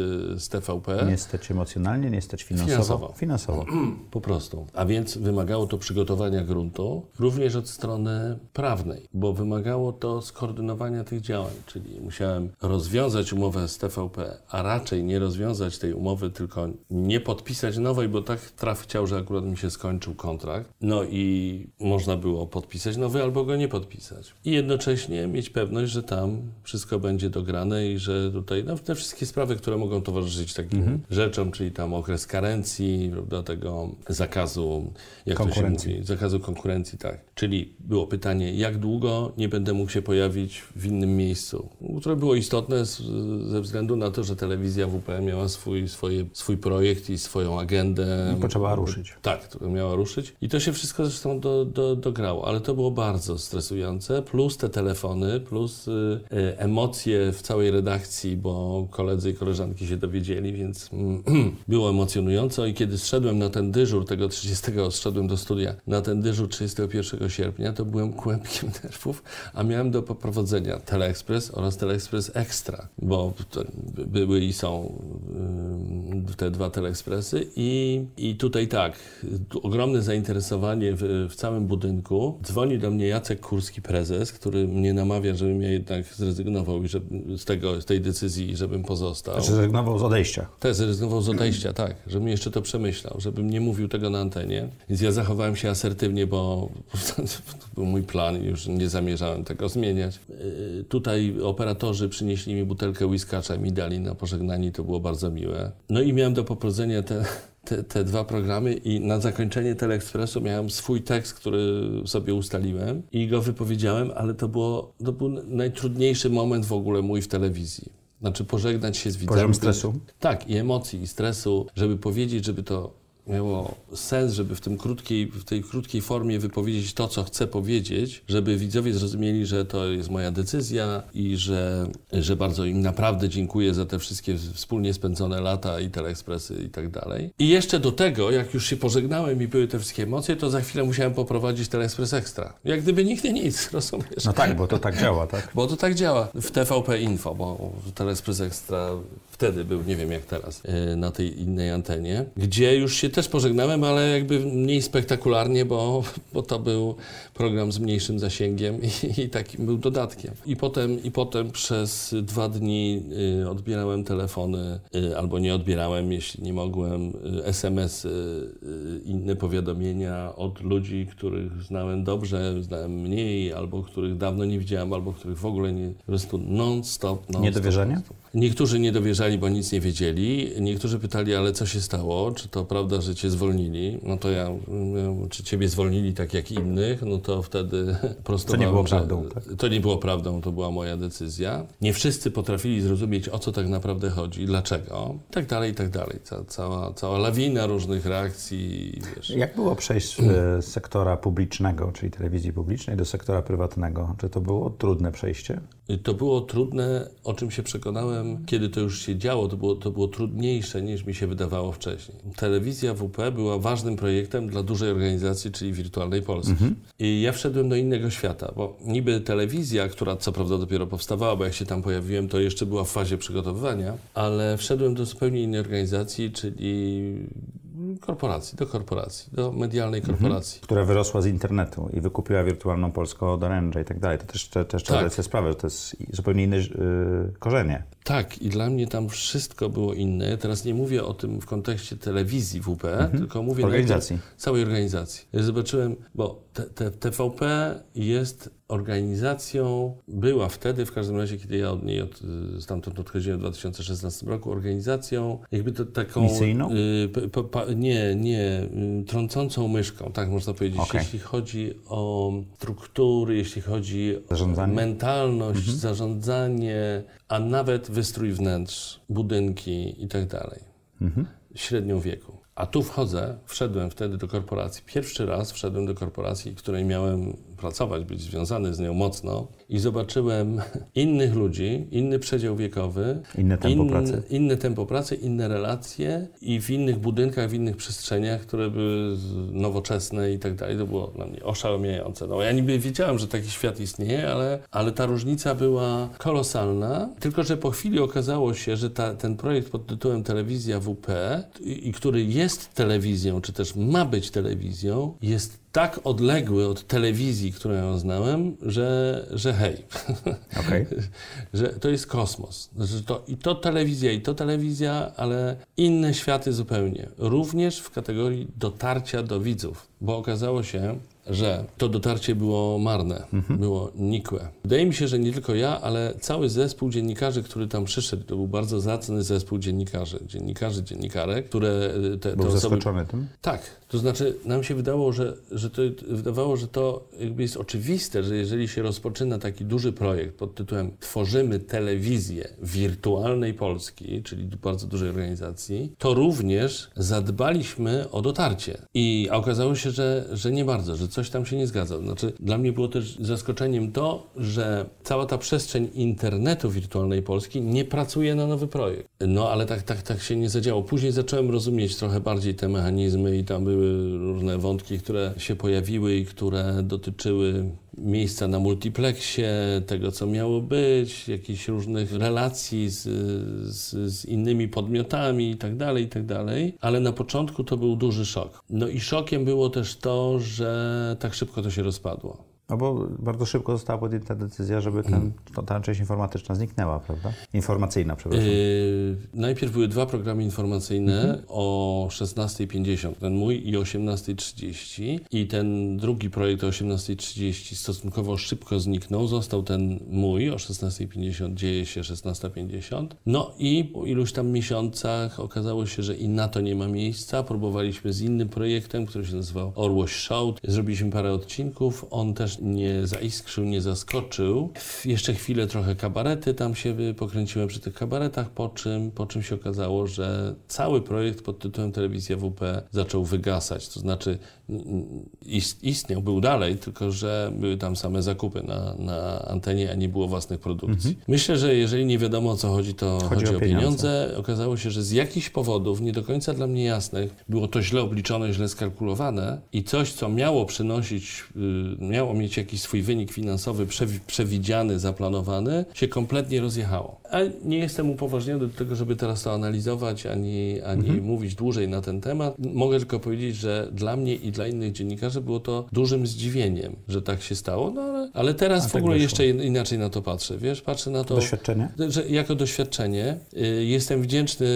Speaker 4: z TVP.
Speaker 2: Nie stać emocjonalnie, nie stać finansowo.
Speaker 4: Finansowo.
Speaker 2: Finansowo.
Speaker 4: Po prostu. A więc wymagało to przygotowania gruntu, również od strony prawnej, bo wymagało to skoordynowania tych działań, czyli musiałem rozwiązać umowę z TVP, a raczej nie rozwiązać tej umowy, tylko nie podpisać nowej, bo tak traf chciał, że akurat mi się skończył kontrakt. No i można było podpisać nowy albo go nie podpisać. I jednocześnie mieć pewność, że tam wszystko będzie dograne i że tutaj no, te wszystkie sprawy, które mogą towarzyszyć takim rzeczom, czyli tam okres karencji, prawda, tego zakazu, jak to się
Speaker 2: Konkurencji.
Speaker 4: mówi, zakazu konkurencji, tak. Czyli było pytanie, jak długo nie będę mógł się pojawić w innym miejscu, które było istotne z, ze względu na to, że telewizja WP miała swój, swoje, swój projekt i swoją agendę.
Speaker 2: I potrzebowała ruszyć.
Speaker 4: Tak, która miała ruszyć. I to się wszystko zresztą do, do, dograło, ale to było bardzo stresujące, plus te telefony, plus y, y, emocje w całej redakcji, bo koledzy i koleżanki się dowiedzieli, więc było emocjonująco i kiedy zszedłem na ten dyżur, tego 30, zszedłem do studia, na ten dyżur 31 sierpnia, to byłem kłębkiem nerwów, a miałem do poprowadzenia Teleexpress oraz Teleexpress Extra. Ekstra, bo były i są te dwa Teleekspresy i, i tutaj tak, ogromne zainteresowanie w, w całym budynku. Dzwoni do mnie Jacek Kurski, prezes, który mnie namawia, żebym ja jednak zrezygnował i że, z, tego, z tej decyzji, żebym pozostał.
Speaker 2: Zrezygnował z odejścia.
Speaker 4: Tak, zrezygnował z odejścia, tak, żebym jeszcze to przemyślał, żebym nie mówił tego na antenie. Więc ja zachowałem się asertywnie, bo to był mój plan i już nie zamierzałem tego zmieniać. Yy, tutaj operatorzy przynieśli mi butelkę whiskacza i mi dali na pożegnanie, to było bardzo miłe. No i miałem do poprowadzenia te, te, te, dwa programy i na zakończenie Teleekspresu miałem swój tekst, który sobie ustaliłem i go wypowiedziałem, ale to, było, to był najtrudniejszy moment w ogóle mój w telewizji. Znaczy pożegnać się z widzami.
Speaker 2: Poziom stresu?
Speaker 4: Tak, i emocji, i stresu, żeby powiedzieć, żeby to miało sens, żeby w, tym krótkiej, w tej krótkiej formie wypowiedzieć to, co chcę powiedzieć, żeby widzowie zrozumieli, że to jest moja decyzja i że, że bardzo im naprawdę dziękuję za te wszystkie wspólnie spędzone lata i teleekspresy i tak dalej. I jeszcze do tego, jak już się pożegnałem i były te wszystkie emocje, to za chwilę musiałem poprowadzić teleekspres ekstra. Jak gdyby nigdy nic, rozumiesz?
Speaker 2: No tak, bo to tak działa, tak?
Speaker 4: Bo to tak działa w TVP Info, bo teleekspres ekstra wtedy był, nie wiem jak teraz, e, na tej innej antenie, gdzie już się też pożegnałem, ale jakby mniej spektakularnie, bo, bo to był program z mniejszym zasięgiem i, i takim był dodatkiem. I potem, I potem przez dwa dni y, odbierałem telefony, y, albo nie odbierałem, jeśli nie mogłem, SMS, inne powiadomienia od ludzi, których znałem dobrze, znałem mniej, albo których dawno nie widziałem, albo których w ogóle nie, po prostu non-stop. Non
Speaker 2: Niedowierzanie?
Speaker 4: Non Niektórzy nie dowierzali, bo nic nie wiedzieli. Niektórzy pytali, ale co się stało? Czy to prawda, że cię zwolnili? No to ja, czy ciebie zwolnili tak jak innych? No to wtedy prostowałem,
Speaker 2: To nie było prawdą. Tak?
Speaker 4: To nie było prawdą, to była moja decyzja. Nie wszyscy potrafili zrozumieć, o co tak naprawdę chodzi, dlaczego, i tak dalej, i tak dalej. Ca, cała, cała lawina różnych reakcji, wiesz.
Speaker 2: Jak było przejść z sektora publicznego, czyli telewizji publicznej, do sektora prywatnego? Czy to było trudne przejście?
Speaker 4: To było trudne, o czym się przekonałem, kiedy to już się działo, to było, to było trudniejsze niż mi się wydawało wcześniej. Telewizja WP była ważnym projektem dla dużej organizacji, czyli Wirtualnej Polski. Mhm. I ja wszedłem do innego świata, bo niby telewizja, która co prawda dopiero powstawała, bo jak się tam pojawiłem, to jeszcze była w fazie przygotowywania, ale wszedłem do zupełnie innej organizacji, czyli korporacji, do korporacji, do medialnej mhm. korporacji.
Speaker 2: Mhm. Która wyrosła z internetu i wykupiła wirtualną Polską od Orange'a i tak dalej. To też, też, też tak. trzeba sobie sprawę, że to jest zupełnie inne yy, korzenie.
Speaker 4: Tak, i dla mnie tam wszystko było inne. Teraz nie mówię o tym w kontekście telewizji WP, mhm. tylko mówię
Speaker 2: organizacji.
Speaker 4: całej organizacji. Ja zobaczyłem, bo te, te, TVP jest organizacją, była wtedy, w każdym razie, kiedy ja od niej od, stamtąd odchodziłem w 2016 roku, organizacją jakby to taką...
Speaker 2: Misyjną?
Speaker 4: Y, pa, pa, nie, nie, y, trącącą myszką, tak można powiedzieć. Okay. Jeśli chodzi o struktury, jeśli chodzi
Speaker 2: zarządzanie?
Speaker 4: o mentalność, mhm. zarządzanie, a nawet wystrój wnętrz, budynki i tak dalej. Mhm. Średnią wieku. A tu wchodzę, wszedłem wtedy do korporacji. Pierwszy raz wszedłem do korporacji, której miałem pracować, być związany z nią mocno i zobaczyłem innych ludzi, inny przedział wiekowy,
Speaker 2: inne tempo in, pracy,
Speaker 4: inne tempo pracy, inne relacje i w innych budynkach, w innych przestrzeniach, które były nowoczesne i tak dalej. To było dla mnie oszałamiające. No, ja niby wiedziałem, że taki świat istnieje, ale, ale ta różnica była kolosalna. Tylko, że po chwili okazało się, że ta, ten projekt pod tytułem Telewizja WP, i, i który jest telewizją, czy też ma być telewizją, jest tak odległy od telewizji, którą ja znałem, że, że hej, okay. że to jest kosmos. Że to, I to telewizja, i to telewizja, ale inne światy zupełnie. Również w kategorii dotarcia do widzów, bo okazało się, że to dotarcie było marne, mhm. było nikłe. Wydaje mi się, że nie tylko ja, ale cały zespół dziennikarzy, który tam przyszedł, to był bardzo zacny zespół dziennikarzy, dziennikarzy, dziennikarek, które
Speaker 2: te, był te osoby... zaskoczony tym?
Speaker 4: Tak, to znaczy nam się wydawało, że, że to, wydawało, że to jakby jest oczywiste, że jeżeli się rozpoczyna taki duży projekt pod tytułem Tworzymy telewizję wirtualnej Polski, czyli bardzo dużej organizacji, to również zadbaliśmy o dotarcie. I okazało się, że, że nie bardzo, że coś tam się nie zgadza. Znaczy, dla mnie było też zaskoczeniem to, że cała ta przestrzeń internetu wirtualnej Polski nie pracuje na nowy projekt. No, ale tak, tak, tak się nie zadziało. Później zacząłem rozumieć trochę bardziej te mechanizmy i tam były różne wątki, które się pojawiły i które dotyczyły miejsca na multiplexie, tego co miało być, jakichś różnych relacji z, z, z innymi podmiotami itd., tak itd., tak ale na początku to był duży szok. No i szokiem było też to, że tak szybko to się rozpadło.
Speaker 2: No bo bardzo szybko została podjęta decyzja, żeby ten, to, ta część informatyczna zniknęła, prawda? Informacyjna, przepraszam. Yy,
Speaker 4: najpierw były dwa programy informacyjne mhm. o 16.50, ten mój i o 18.30 i ten drugi projekt o 18.30 stosunkowo szybko zniknął. Został ten mój o 16.50, dzieje się 16.50. No i po iluś tam miesiącach okazało się, że i na to nie ma miejsca. Próbowaliśmy z innym projektem, który się nazywał Orłoś Show. Zrobiliśmy parę odcinków. On też nie zaiskrzył, nie zaskoczył. Jeszcze chwilę trochę kabarety tam się pokręciłem przy tych kabaretach, po czym, po czym się okazało, że cały projekt pod tytułem Telewizja WP zaczął wygasać. To znaczy istniał, był dalej, tylko że były tam same zakupy na, na antenie, a nie było własnych produkcji. Mhm. Myślę, że jeżeli nie wiadomo o co chodzi, to chodzi, chodzi o, pieniądze. pieniądze. Okazało się, że z jakichś powodów, nie do końca dla mnie jasnych, było to źle obliczone, źle skalkulowane i coś, co miało przynosić, y, miało mieć mieć jakiś swój wynik finansowy przewidziany, zaplanowany, się kompletnie rozjechało. A nie jestem upoważniony do tego, żeby teraz to analizować, ani, ani mhm. mówić dłużej na ten temat. Mogę tylko powiedzieć, że dla mnie i dla innych dziennikarzy było to dużym zdziwieniem, że tak się stało, no ale, ale teraz A w tak ogóle jeszcze inaczej na to patrzę, wiesz, patrzę na to...
Speaker 2: Doświadczenie?
Speaker 4: Że jako doświadczenie y, jestem wdzięczny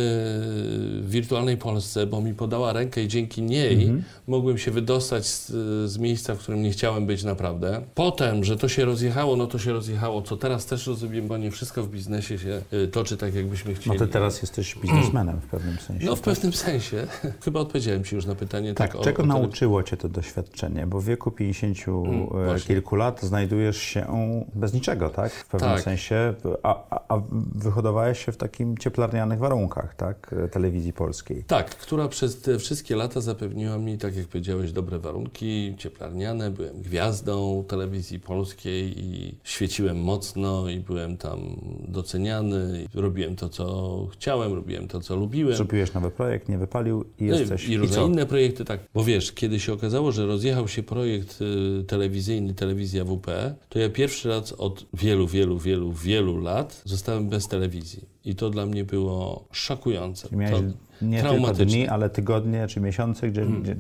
Speaker 4: Wirtualnej Polsce, bo mi podała rękę i dzięki niej mhm. mogłem się wydostać z, z miejsca, w którym nie chciałem być naprawdę Potem, że to się rozjechało, no to się rozjechało, co teraz też rozumiem, bo nie wszystko w biznesie się y, toczy tak, jakbyśmy chcieli.
Speaker 2: No ty teraz jesteś biznesmenem w pewnym sensie.
Speaker 4: No w tak? pewnym sensie. Chyba odpowiedziałem Ci już na pytanie.
Speaker 2: Tak, tak czego o, o nauczyło Cię to doświadczenie? Bo w wieku 50 mm, e, kilku lat znajdujesz się bez niczego, tak? W pewnym tak. sensie, a, a, a wyhodowałeś się w takim cieplarnianych warunkach, tak? Telewizji polskiej.
Speaker 4: Tak, która przez te wszystkie lata zapewniła mi, tak jak powiedziałeś, dobre warunki, cieplarniane, byłem gwiazdą, telewizji polskiej i świeciłem mocno i byłem tam doceniany. Robiłem to, co chciałem, robiłem to, co lubiłem.
Speaker 2: Zrobiłeś nowy projekt, nie wypalił i no jesteś...
Speaker 4: I, i różne I inne projekty, tak. Bo wiesz, kiedy się okazało, że rozjechał się projekt y, telewizyjny, telewizja WP, to ja pierwszy raz od wielu, wielu, wielu, wielu lat zostałem bez telewizji. I to dla mnie było szokujące.
Speaker 2: Miałeś
Speaker 4: to
Speaker 2: nie tylko dni, ale tygodnie czy miesiące, gdzie, hmm. gdzie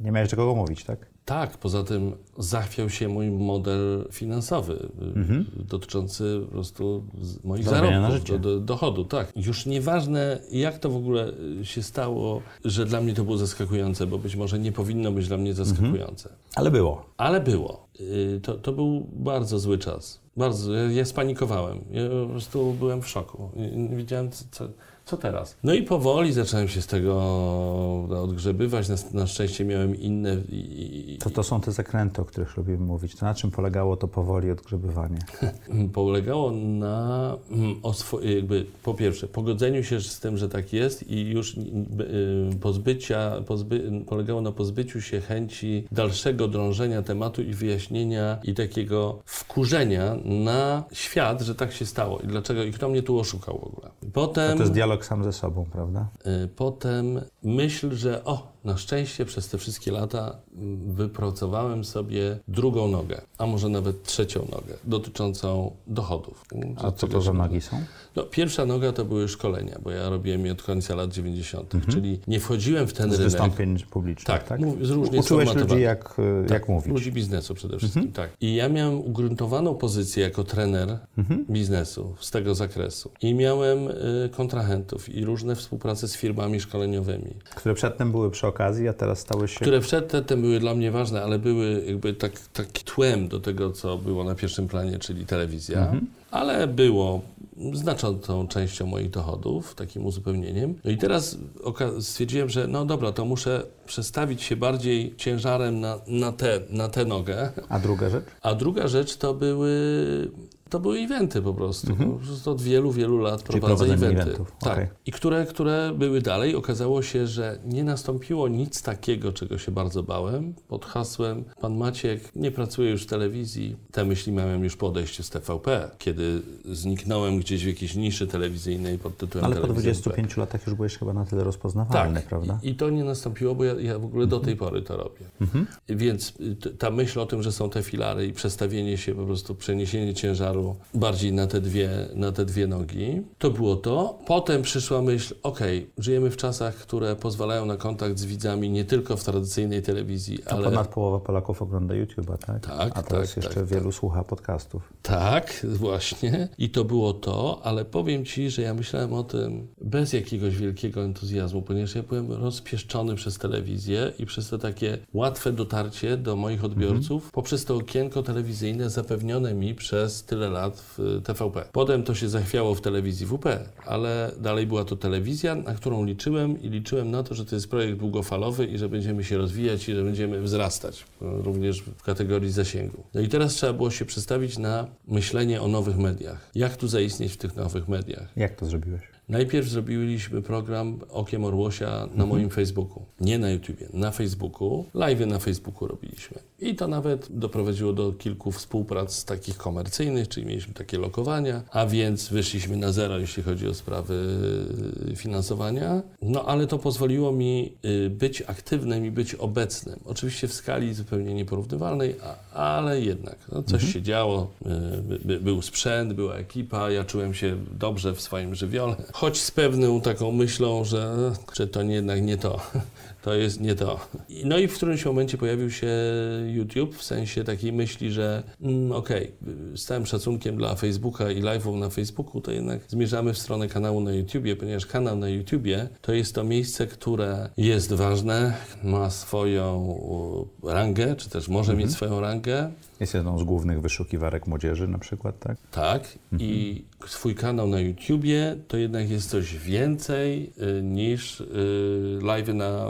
Speaker 2: nie miałeś do kogo mówić, tak?
Speaker 4: Tak, poza tym zachwiał się mój model finansowy mhm. dotyczący po prostu moich zarobków, do, do, dochodu. Tak. Już nieważne, jak to w ogóle się stało, że dla mnie to było zaskakujące, bo być może nie powinno być dla mnie mhm. zaskakujące. Mhm.
Speaker 2: Ale było.
Speaker 4: Ale było. Y, to, to był bardzo zły czas. Bardzo. Ja, spanikowałem. Ja po prostu byłem w szoku. Nie co, co teraz? No i powoli zacząłem się z tego odgrzebywać. Na, na szczęście miałem inne. I,
Speaker 2: to, to są te zakręty, o których lubimy mówić. To na czym polegało to powoli odgrzebywanie?
Speaker 4: polegało na mm, jakby po pierwsze pogodzeniu się z tym, że tak jest i już y, pozbycia, pozby, polegało na pozbyciu się chęci dalszego drążenia tematu i wyjaśnienia i takiego wkurzenia na świat, że tak się stało i dlaczego i kto mnie tu oszukał w ogóle.
Speaker 2: Potem, to jest dialog sam ze sobą, prawda?
Speaker 4: Y, potem myśl, że o, na szczęście przez te wszystkie lata mm, wypracowałem sobie drugą nogę, a może nawet trzecią nogę dotyczącą dochodów.
Speaker 2: A co to za nogi są?
Speaker 4: No, pierwsza noga to były szkolenia, bo ja robiłem je od końca lat 90., mhm. czyli nie wchodziłem w ten z rynek.
Speaker 2: Z wystąpień publicznych, tak? tak?
Speaker 4: z różnych
Speaker 2: Uczyłeś ludzi jak, tak, jak mówić.
Speaker 4: ludzi biznesu przede wszystkim, mhm. tak. I ja miałem ugruntowaną pozycję jako trener mhm. biznesu z tego zakresu. I miałem y, kontrahentów i różne współprace z firmami szkoleniowymi.
Speaker 2: Które przedtem były przy okazji, a teraz stały się...
Speaker 4: Które przedtem były dla mnie ważne, ale były jakby tak, taki tłem do tego, co było na pierwszym planie, czyli telewizja. Mhm. Ale było znaczącą częścią moich dochodów, takim uzupełnieniem. No i teraz stwierdziłem, że no dobra, to muszę przestawić się bardziej ciężarem na, na, te, na tę nogę.
Speaker 2: A druga rzecz?
Speaker 4: A druga rzecz to były To były eventy po prostu. Mhm. Po prostu od wielu, wielu lat Czyli prowadzę eventy.
Speaker 2: Eventów.
Speaker 4: Tak.
Speaker 2: Okay.
Speaker 4: I które, które były dalej. Okazało się, że nie nastąpiło nic takiego, czego się bardzo bałem. Pod hasłem Pan Maciek nie pracuje już w telewizji. Te myśli miałem już po odejściu z TVP, kiedy zniknąłem gdzieś w jakiejś niszy telewizyjnej pod tytułem
Speaker 2: Ale po
Speaker 4: 25
Speaker 2: WP. latach już byłeś chyba na tyle rozpoznawalny,
Speaker 4: tak.
Speaker 2: prawda?
Speaker 4: I, I, to nie nastąpiło, bo ja, ja w ogóle do tej pory to robię. Mhm. Więc ta myśl o tym, że są te filary i przestawienie się, po prostu przeniesienie ciężaru bardziej na te dwie, na te dwie nogi, to było to. Potem przyszła myśl, ok, żyjemy w czasach, które pozwalają na kontakt z widzami nie tylko w tradycyjnej telewizji,
Speaker 2: ale... ponad połowa Polaków ogląda YouTube'a, tak?
Speaker 4: Tak,
Speaker 2: A teraz
Speaker 4: tak,
Speaker 2: jeszcze
Speaker 4: tak,
Speaker 2: wielu
Speaker 4: tak.
Speaker 2: słucha podcastów.
Speaker 4: Tak, właśnie. I to było to, ale powiem Ci, że ja myślałem o tym bez jakiegoś wielkiego entuzjazmu, ponieważ ja byłem rozpieszczony przez telewizję i przez to takie łatwe dotarcie do moich odbiorców mhm. poprzez to okienko telewizyjne zapewnione mi przez tyle lat w TVP. Potem to się zachwiało w telewizji WP, ale dalej była to telewizja, na którą liczyłem i liczyłem na to, że to jest projekt długofalowy i że będziemy się rozwijać i że będziemy wzrastać, również w kategorii zasięgu. No i teraz trzeba było się przestawić na myślenie o nowych mediach. Jak tu zaistnieć w tych nowych mediach?
Speaker 2: Jak to zrobiłeś?
Speaker 4: Najpierw zrobiliśmy program Okiem Orłosia na mhm. moim Facebooku. Nie na YouTubie, na Facebooku. Live na Facebooku robiliśmy. I to nawet doprowadziło do kilku współprac takich komercyjnych, czyli mieliśmy takie lokowania, a więc wyszliśmy na zero, jeśli chodzi o sprawy y, finansowania. No ale to pozwoliło mi y, być aktywnym i być obecnym. Oczywiście w skali zupełnie nieporównywalnej, ale jednak no, coś mhm. się działo. Y, był sprzęt, była ekipa, ja czułem się dobrze w swoim żywiole choć z pewną taką myślą, że, że to nie, jednak nie to to jest nie to. No i w którymś momencie pojawił się YouTube w sensie takiej myśli, że mm, okej, okay, z całym szacunkiem dla Facebooka i live'ów na Facebooku, to jednak zmierzamy w stronę kanału na YouTubie, ponieważ kanał na YouTubie to jest to miejsce, które jest ważne, ma swoją rangę, czy też może mhm. mieć swoją rangę.
Speaker 2: Jest jedną z głównych wyszukiwarek młodzieży na przykład, tak?
Speaker 4: Tak. Mhm. I swój kanał na YouTubie to jednak jest coś więcej y, niż y, live na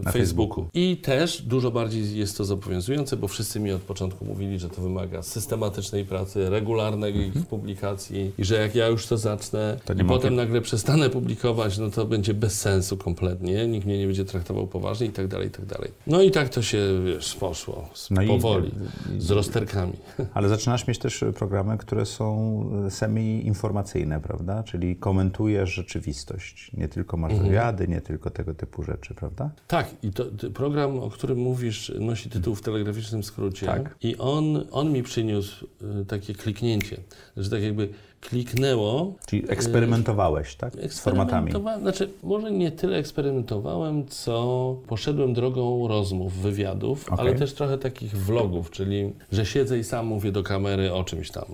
Speaker 4: y, na Facebooku. I też dużo bardziej jest to zobowiązujące, bo wszyscy mi od początku mówili, że to wymaga systematycznej pracy, regularnej mhm. publikacji i że jak ja już to zacznę to i potem nagle przestanę publikować, no to będzie bez sensu kompletnie, nikt mnie nie będzie traktował poważnie i tak dalej, i tak dalej. No i tak to się, wiesz, poszło, no powoli, i, z rozterkami.
Speaker 2: Ale zaczynasz mieć też programy, które są e, semi-informacyjne, prawda? Czyli komentujesz rzeczywistość. Nie tylko masz mhm. wywiady, nie tylko tego typu rzeczy, prawda?
Speaker 4: Tak, i to, program, o którym mówisz, nosi tytuł w telegraficznym skrócie. Tak. I on, on mi przyniósł y, takie kliknięcie, że tak jakby kliknęło.
Speaker 2: Czyli eksperymentowałeś, tak? Z formatami.
Speaker 4: Znaczy, może nie tyle eksperymentowałem, co poszedłem drogą rozmów, wywiadów, okay. ale też trochę takich vlogów, czyli że siedzę i sam mówię do kamery o czymś tam,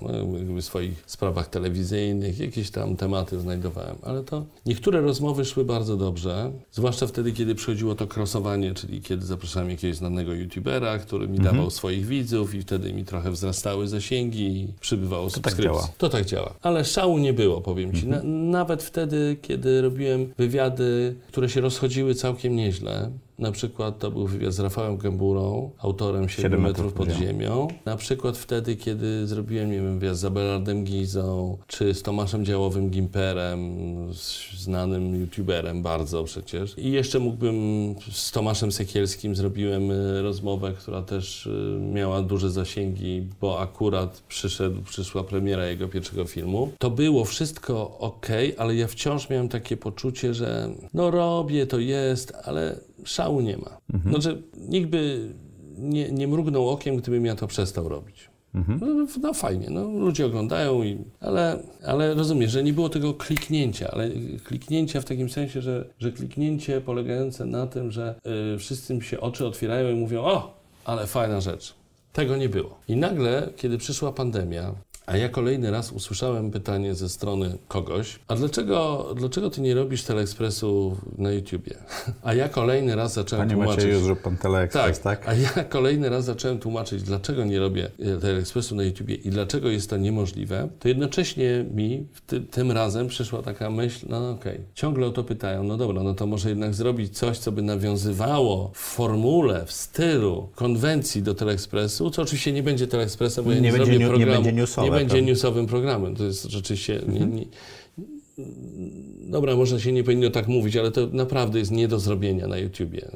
Speaker 4: w swoich sprawach telewizyjnych, jakieś tam tematy znajdowałem. Ale to niektóre rozmowy szły bardzo dobrze, zwłaszcza wtedy, kiedy przychodziło to crossowanie, czyli kiedy zapraszałem jakiegoś znanego youtubera, który mi dawał mhm. swoich widzów i wtedy mi trochę wzrastały zasięgi i przybywało to subskrypcji. Tak działa. To tak działa ale szału nie było, powiem Ci. Na, nawet wtedy, kiedy robiłem wywiady, które się rozchodziły całkiem nieźle, na przykład to był wywiad z Rafałem Gęburą, autorem 7, 7 metrów pod ziemią. Na przykład wtedy, kiedy zrobiłem, nie wiem, wywiad z Abelardem Gizą, czy z Tomaszem Działowym Gimperem, znanym youtuberem bardzo przecież. I jeszcze mógłbym z Tomaszem Sekielskim zrobiłem e, rozmowę, która też e, miała duże zasięgi, bo akurat przyszedł, przyszła premiera jego pierwszego filmu. To było wszystko ok, ale ja wciąż miałem takie poczucie, że no robię, to jest, ale szału nie ma. Mhm. Znaczy, nikt by nie, nie mrugnął okiem, gdybym ja to przestał robić. Mhm. No, no, fajnie, no, ludzie oglądają, i, ale, ale rozumiem, że nie było tego kliknięcia, ale kliknięcia w takim sensie, że, że kliknięcie polegające na tym, że y, wszyscy się oczy otwierają i mówią, o, ale fajna rzecz. Tego nie było. I nagle, kiedy przyszła pandemia, a ja kolejny raz usłyszałem pytanie ze strony kogoś, a dlaczego, dlaczego ty nie robisz Teleekspresu na YouTubie? A ja kolejny raz zacząłem
Speaker 2: Panie
Speaker 4: tłumaczyć...
Speaker 2: Panie Macieju, pan Teleekspres, tak,
Speaker 4: tak? A ja kolejny raz zacząłem tłumaczyć, dlaczego nie robię e, Teleekspresu na YouTubie i dlaczego jest to niemożliwe, to jednocześnie mi ty, tym razem przyszła taka myśl, no okej, okay. ciągle o to pytają, no dobra, no to może jednak zrobić coś, co by nawiązywało w formule, w stylu konwencji do Teleekspresu, co oczywiście nie będzie Teleekspresem, bo ja nie, nie będzie, zrobię programu...
Speaker 2: Nie będzie newsowe
Speaker 4: będzie newsowym programem. To jest rzeczywiście... Nie,
Speaker 2: Mhm.
Speaker 4: nie, dobra, może się nie powinno tak mówić, ale to naprawdę jest nie do zrobienia na YouTubie.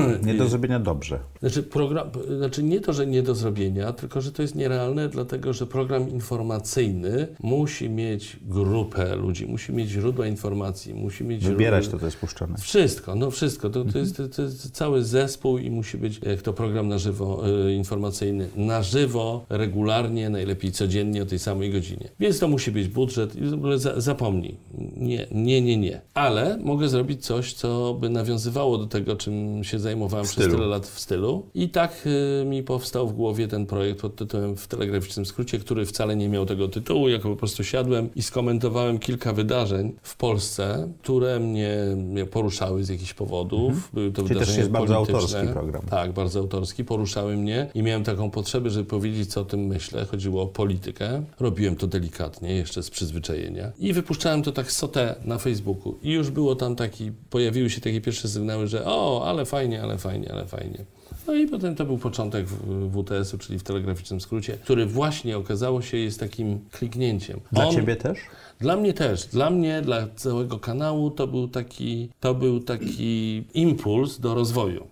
Speaker 2: Nie do zrobienia dobrze.
Speaker 4: Znaczy, program, znaczy nie to, że nie do zrobienia, tylko że to jest nierealne, dlatego że program informacyjny musi mieć grupę ludzi, musi mieć źródła informacji, musi mieć
Speaker 2: Wybierać
Speaker 4: źródła-
Speaker 2: to, co jest puszczone.
Speaker 4: Wszystko, no wszystko. To, to, jest, to jest cały zespół i musi być, jak to program na żywo, e, informacyjny, na żywo, regularnie, najlepiej codziennie o tej samej godzinie. Więc to musi być budżet i w ogóle za, zapomnij. Nie, nie, nie, nie. Ale mogę zrobić coś, co by nawiązywało do tego, czym się zajmowałem przez tyle lat w stylu. I tak e, mi powstał w głowie ten projekt pod tytułem W telegraficznym skrócie, który wcale nie miał tego tytułu, jako po prostu siadłem i skomentowałem kilka wydarzeń w Polsce, które mnie, mnie poruszały z jakichś powodów. Były to
Speaker 2: Mhm. Czyli też
Speaker 4: wydarzenia
Speaker 2: jest bardzo
Speaker 4: polityczne.
Speaker 2: autorski program.
Speaker 4: Tak, bardzo autorski. Poruszały mnie i miałem taką potrzebę, żeby powiedzieć, co o tym myślę. Chodziło o politykę. Robiłem to delikatnie, jeszcze z przyzwyczajenia. I wypuszczałem to tak sotę na Facebooku. I już było tam taki, pojawiły się takie pierwsze sygnały, że o, ale fajnie, ale fajnie, ale fajnie. No i potem to był początek w- WTS-u, czyli w telegraficznym skrócie, który właśnie okazało się jest takim kliknięciem.
Speaker 2: Dla
Speaker 4: On-
Speaker 2: ciebie też?
Speaker 4: dla mnie też. Dla mnie, dla całego kanału to był taki, to był taki impuls do rozwoju.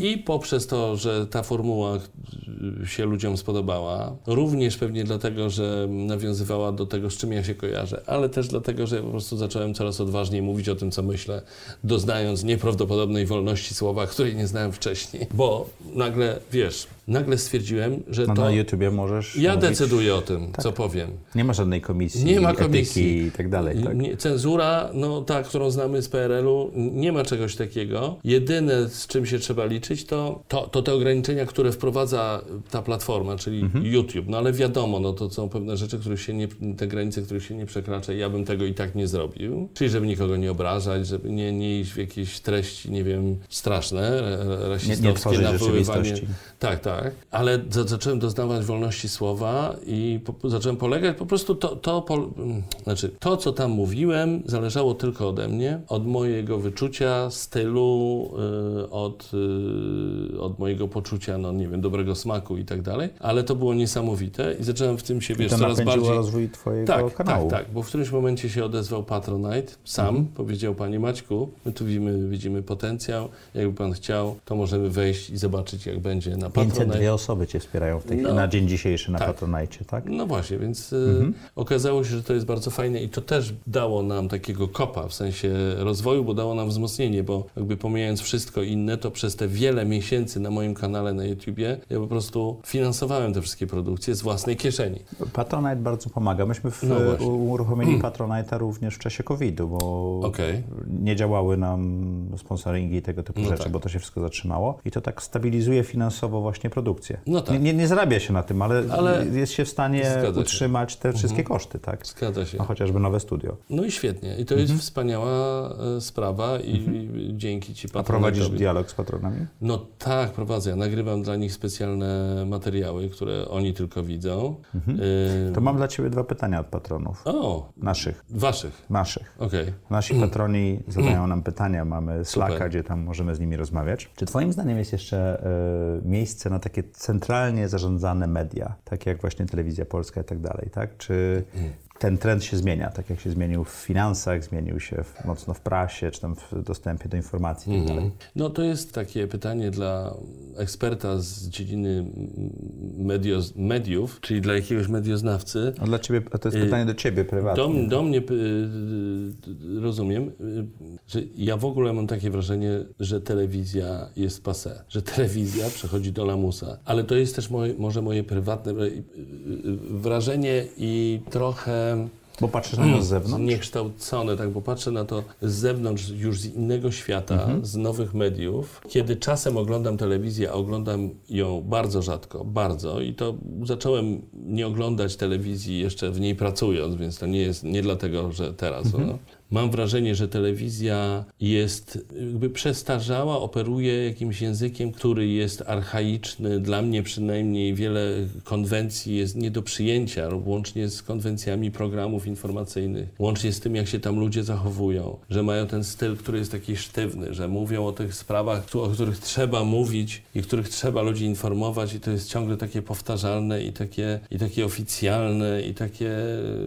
Speaker 4: I poprzez to, że ta formuła się ludziom spodobała, również pewnie dlatego, że nawiązywała do tego, z czym ja się kojarzę, ale też dlatego, że po prostu zacząłem coraz odważniej mówić o tym, co myślę, doznając nieprawdopodobnej wolności słowa, której nie znałem wcześniej. Bo nagle, wiesz, nagle stwierdziłem, że
Speaker 2: No,
Speaker 4: to
Speaker 2: na YouTubie możesz
Speaker 4: ja
Speaker 2: mówić-
Speaker 4: decyduję o tym, co powiem.
Speaker 2: Nie ma żadnej komisji,
Speaker 4: Nie ma komisji.
Speaker 2: i tak dalej. Tak?
Speaker 4: Nie, cenzura, no ta, którą znamy z PRL-u, nie ma czegoś takiego. Jedyne, z czym się trzeba liczyć, to, to, to te ograniczenia, które wprowadza ta platforma, czyli
Speaker 2: Mhm.
Speaker 4: YouTube. No ale wiadomo, no to są pewne rzeczy, których się nie, te granice, których się nie przekracza ja bym tego i tak nie zrobił. Czyli żeby nikogo nie obrażać, żeby nie, nie iść w jakieś treści, nie wiem, straszne, ra- ra- rasistowskie,
Speaker 2: tworzyć
Speaker 4: nawoływanie.
Speaker 2: rzeczywistości.
Speaker 4: Tak, tak. Ale za, zacząłem doznawać wolności słowa i po, zacząłem polegać po prostu to, to, po, znaczy to, co tam mówiłem, zależało tylko ode mnie, od mojego wyczucia, stylu, y, od, y, od mojego poczucia, no nie wiem, dobrego smaku i tak dalej. Ale to było niesamowite i zacząłem w tym się, wiesz, coraz bardziej...
Speaker 2: rozwój twojego
Speaker 4: Tak,
Speaker 2: kanału.
Speaker 4: tak, tak, bo w którymś momencie się odezwał Patronite sam,
Speaker 2: Mhm.
Speaker 4: powiedział Panie Maćku, my tu widzimy, widzimy potencjał, jakby Pan chciał, to możemy wejść i zobaczyć jak będzie na Patronite.
Speaker 2: 502 osoby cię wspierają w tej
Speaker 4: No.
Speaker 2: na dzień dzisiejszy na
Speaker 4: Tak.
Speaker 2: Patronite, tak?
Speaker 4: No właśnie, więc y,
Speaker 2: Mhm.
Speaker 4: okazało się, że to jest bardzo fajne i to też dało nam takiego kopa w sensie rozwoju, bo dało nam wzmocnienie, bo jakby pomijając wszystko inne, to przez te wiele miesięcy na moim kanale na YouTubie ja po prostu finansowałem te wszystkie produkcje z własnej kieszeni.
Speaker 2: Patronite bardzo pomaga. Myśmy w,
Speaker 4: No
Speaker 2: uruchomili Patronite'a również w czasie COVID-u, bo
Speaker 4: Okej.
Speaker 2: nie działały nam sponsoringi i tego typu
Speaker 4: No
Speaker 2: rzeczy,
Speaker 4: tak.
Speaker 2: bo to się wszystko zatrzymało. I to tak stabilizuje finansowo właśnie produkcję.
Speaker 4: No tak.
Speaker 2: nie, nie, zarabia się na tym, ale,
Speaker 4: Ale
Speaker 2: jest się w stanie
Speaker 4: się. Mhm.
Speaker 2: utrzymać te wszystkie koszty, tak?
Speaker 4: Zgadza się.
Speaker 2: A chociażby nowe studio.
Speaker 4: No i świetnie. I to jest wspaniała e, sprawa i dzięki Ci
Speaker 2: Mhm. A prowadzisz dialog z patronami?
Speaker 4: No tak, prowadzę. Ja nagrywam dla nich specjalne materiały, które oni tylko widzą. Y,
Speaker 2: Mhm. To mam dla Ciebie dwa pytania od patronów.
Speaker 4: O,
Speaker 2: Naszych.
Speaker 4: waszych.
Speaker 2: Naszych.
Speaker 4: Okej.
Speaker 2: Nasi patroni zadają nam pytania, mamy Slacka,
Speaker 4: Super.
Speaker 2: gdzie tam możemy z nimi rozmawiać. Czy Twoim zdaniem jest jeszcze e, miejsce na takie centralnie zarządzane media, takie jak właśnie telewizja polska i tak dalej, tak? Czy ten trend się zmienia, tak jak się zmienił w finansach, zmienił się w, mocno w prasie, czy tam w dostępie do informacji i tak dalej?
Speaker 4: No to jest takie pytanie dla eksperta z dziedziny medio, mediów, czyli dla jakiegoś medioznawcy.
Speaker 2: A dla Ciebie, a to jest
Speaker 4: Y,
Speaker 2: pytanie do Ciebie prywatnie.
Speaker 4: Do, do mnie y, rozumiem, y, że ja w ogóle mam takie wrażenie, że telewizja jest passé, że telewizja przechodzi do lamusa. Ale to jest też moje, może moje prywatne wrażenie i trochę
Speaker 2: Bo patrzysz na nią z zewnątrz?
Speaker 4: Zniekształcone, tak, bo patrzę na to z zewnątrz, już z innego świata, z nowych mediów. Kiedy czasem oglądam telewizję, a oglądam ją bardzo rzadko, bardzo i to zacząłem nie oglądać telewizji jeszcze w niej pracując, więc to nie jest nie dlatego, że teraz. No. Mam wrażenie, że telewizja jest jakby przestarzała, operuje jakimś językiem, który jest archaiczny. Dla mnie przynajmniej wiele konwencji jest nie do przyjęcia, łącznie z konwencjami programów informacyjnych, łącznie z tym, jak się tam ludzie zachowują, że mają ten styl, który jest taki sztywny, że mówią o tych sprawach, o których trzeba mówić i których trzeba ludzi informować i to jest ciągle takie powtarzalne i takie, i takie oficjalne i takie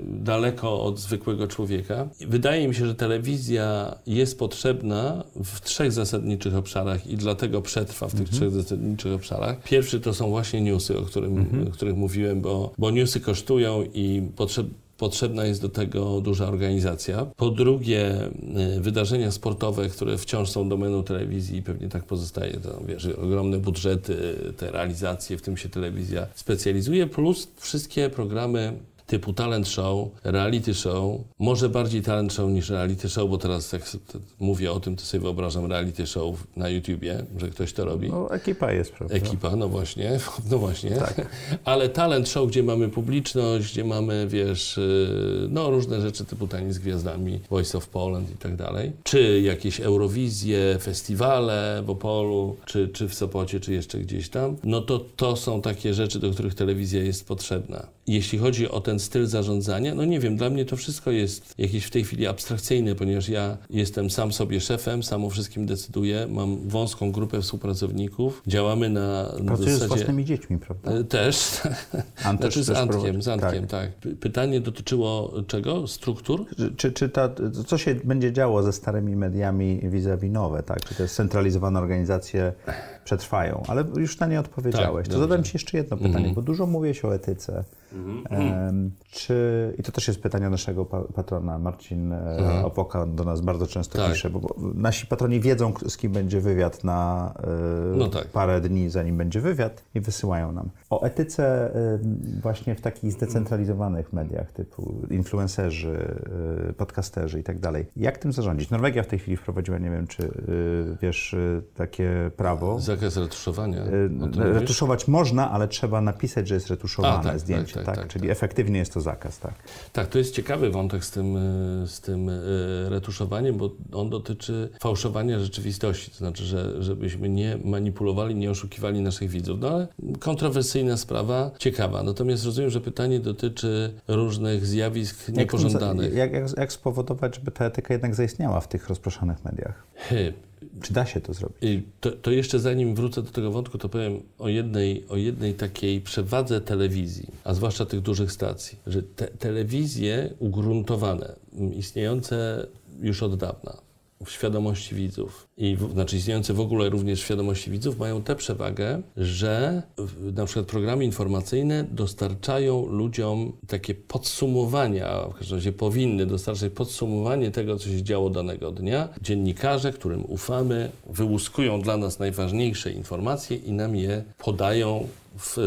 Speaker 4: daleko od zwykłego człowieka. Wydaje mi się, że telewizja jest potrzebna w trzech zasadniczych obszarach i dlatego przetrwa w tych mhm. trzech zasadniczych obszarach. Pierwszy to są właśnie newsy, o, którym, mhm. o których mówiłem, bo, bo newsy kosztują i potrzeb, potrzebna jest do tego duża organizacja. Po drugie, y, wydarzenia sportowe, które wciąż są domeną telewizji i pewnie tak pozostaje, to wiesz, ogromne budżety, te realizacje, w tym się telewizja specjalizuje, plus wszystkie programy typu talent show, reality show, może bardziej talent show niż reality show, bo teraz jak mówię o tym, to sobie wyobrażam reality show na YouTubie, że ktoś to robi.
Speaker 2: No ekipa jest, prawda?
Speaker 4: Ekipa, no właśnie, no właśnie. Tak. Ale talent show, gdzie mamy publiczność, gdzie mamy, wiesz, y, no różne rzeczy typu Taniec z Gwiazdami, Voice of Poland i tak dalej. Czy jakieś Eurowizje, festiwale w Opolu, czy, czy w Sopocie, czy jeszcze gdzieś tam. No to to są takie rzeczy, do których telewizja jest potrzebna. Jeśli chodzi o ten styl zarządzania, no nie wiem, dla mnie to wszystko jest jakieś w tej chwili abstrakcyjne, ponieważ ja jestem sam sobie szefem, sam o wszystkim decyduję, mam wąską grupę współpracowników, działamy na
Speaker 2: Pracujesz zasadzie... z własnymi dziećmi, prawda?
Speaker 4: E, też. Ant znaczy z Antkiem, z Antkiem, tak. tak. Pytanie dotyczyło czego? Struktur?
Speaker 2: Czy, czy ta, co się będzie działo ze starymi mediami vis-a-vis nowe, tak? Czy te scentralizowane organizacje przetrwają? Ale już na nie odpowiedziałeś. Tak, to zadam Ci jeszcze jedno pytanie, mm. bo dużo mówię się o etyce, Mhm. Czy, I to też jest pytanie naszego patrona, Marcin e, mhm. Opoka do nas bardzo często tak. pisze, bo, nasi patroni wiedzą, z kim będzie wywiad na y, no tak. parę dni, zanim będzie wywiad i wysyłają nam. O etyce właśnie w takich zdecentralizowanych mediach typu influencerzy, y, podcasterzy i tak dalej. Jak tym zarządzić? Norwegia w tej chwili wprowadziła, nie wiem, czy wiesz, takie prawo.
Speaker 4: Zakaz retuszowania.
Speaker 2: Retuszować można, ale trzeba napisać, że jest retuszowane A, tak, zdjęcie. Tak, tak, tak, czyli tak. efektywnie jest to zakaz, tak?
Speaker 4: Tak, to jest ciekawy wątek z tym, e, z tym e, retuszowaniem, bo on dotyczy fałszowania rzeczywistości, to znaczy, że, żebyśmy nie manipulowali, nie oszukiwali naszych widzów. No ale kontrowersyjna sprawa, ciekawa. Natomiast rozumiem, że pytanie dotyczy różnych zjawisk niepożądanych.
Speaker 2: Jak, jak, jak spowodować, żeby ta etyka jednak zaistniała w tych rozproszonych mediach? Czy da się to zrobić?
Speaker 4: To, to, jeszcze zanim wrócę do tego wątku, to powiem o jednej, o jednej takiej przewadze telewizji, a zwłaszcza tych dużych stacji, że te, telewizje ugruntowane, istniejące już od dawna, w świadomości widzów i w, znaczy istniejące w ogóle również w świadomości widzów mają tę przewagę, że na przykład programy informacyjne dostarczają ludziom takie podsumowania, w każdym razie powinny dostarczać podsumowanie tego, co się działo danego dnia. Dziennikarze, którym ufamy, wyłuskują dla nas najważniejsze informacje i nam je podają w,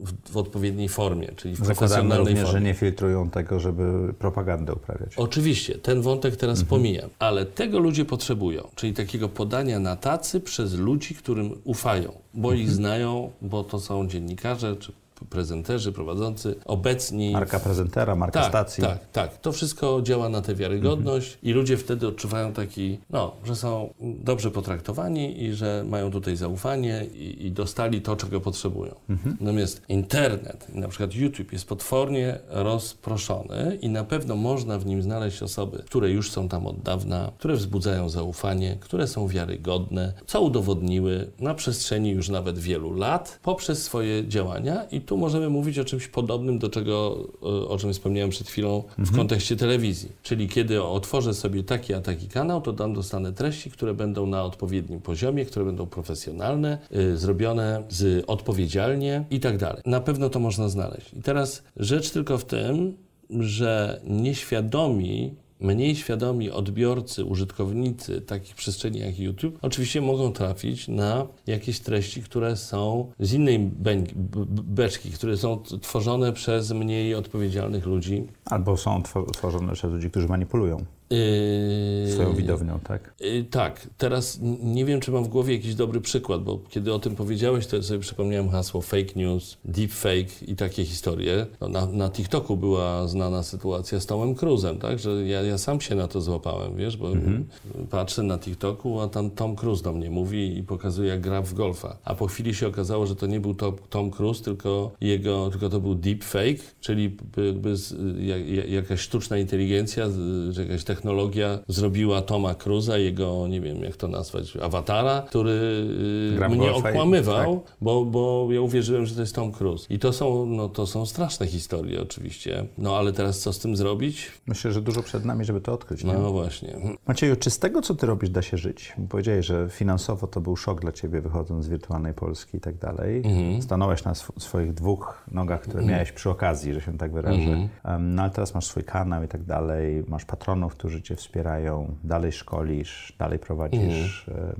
Speaker 4: w, w, odpowiedniej formie, czyli w
Speaker 2: Zakładamy profesjonalnej również, formie. że nie filtrują tego, żeby propagandę uprawiać.
Speaker 4: Oczywiście, ten wątek teraz mhm. pomijam, ale tego ludzie potrzebują, czyli takiego podania na tacy przez ludzi, którym ufają, bo mhm. ich znają, bo to są dziennikarze czy prezenterzy, prowadzący, obecni.
Speaker 2: Marka prezentera, marka
Speaker 4: tak,
Speaker 2: stacji.
Speaker 4: Tak, tak. To wszystko działa na tę wiarygodność mhm. i ludzie wtedy odczuwają taki, no, że są dobrze potraktowani i że mają tutaj zaufanie i, i dostali to, czego potrzebują. Mhm. Natomiast internet, na przykład YouTube jest potwornie rozproszony i na pewno można w nim znaleźć osoby, które już są tam od dawna, które wzbudzają zaufanie, które są wiarygodne, co udowodniły na przestrzeni już nawet wielu lat poprzez swoje działania i tu tu możemy mówić o czymś podobnym do czego, o czym wspomniałem przed chwilą w mhm. kontekście telewizji. Czyli kiedy otworzę sobie taki a taki kanał, to tam dostanę treści, które będą na odpowiednim poziomie, które będą profesjonalne, y, zrobione z, odpowiedzialnie i tak dalej. Na pewno to można znaleźć. I teraz rzecz tylko w tym, że nieświadomi mniej świadomi odbiorcy, użytkownicy takich przestrzeni jak YouTube oczywiście mogą trafić na jakieś treści, które są z innej beczki, które są tworzone przez mniej odpowiedzialnych ludzi.
Speaker 2: Albo są tworzone przez ludzi, którzy manipulują. Yy, Swoją widownią, tak?
Speaker 4: Yy, tak. Teraz nie wiem, czy mam w głowie jakiś dobry przykład, bo kiedy o tym powiedziałeś, to sobie przypomniałem hasło fake news, deep fake i takie historie. No, na, na TikToku była znana sytuacja z Tomem Cruzem, tak? Że ja, ja sam się na to złapałem, wiesz, bo mhm. patrzę na TikToku, a tam Tom Cruise do mnie mówi i pokazuje, jak gra w golfa. A po chwili się okazało, że to nie był to, Tom Cruise, tylko jego, tylko to był deep fake, czyli jakby jakaś sztuczna inteligencja, jakaś technologia zrobiła Toma Cruza, jego, nie wiem jak to nazwać, awatara, który y, Gram mnie okłamywał, tak. bo, bo ja uwierzyłem, że to jest Tom Cruise. I to są, no, to są straszne historie oczywiście. No ale teraz co z tym zrobić?
Speaker 2: Myślę, że dużo przed nami, żeby to odkryć.
Speaker 4: Nie? No właśnie.
Speaker 2: Macieju, czy z tego, co ty robisz, da się żyć? Powiedziałeś, że finansowo to był szok dla ciebie, wychodząc z wirtualnej Polski i tak dalej. Mhm. Stanąłeś na sw swoich dwóch nogach, które mhm. miałeś przy okazji, że się tak wyrażę. Mhm. No ale teraz masz swój kanał i tak dalej, masz patronów, którzy cię wspierają, dalej szkolisz, dalej prowadzisz e,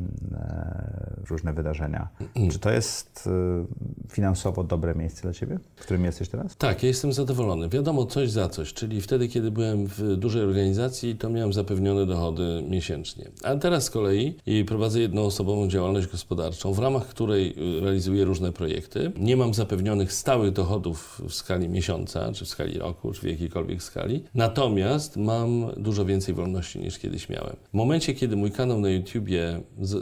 Speaker 2: różne wydarzenia. Mhm. Czy to jest e, finansowo dobre miejsce dla ciebie, w którym jesteś teraz?
Speaker 4: Tak, ja jestem zadowolony. Wiadomo, coś za coś, czyli wtedy, kiedy byłem w dużej organizacji, to miałem zapewnione dochody miesięcznie. A teraz z kolei prowadzę jednoosobową działalność gospodarczą, w ramach której y, realizuję różne projekty. Nie mam zapewnionych stałych dochodów w skali miesiąca, czy w skali roku, czy w jakiejkolwiek skali. Natomiast mam dużo więcej wolności niż kiedyś miałem. W momencie, kiedy mój kanał na YouTubie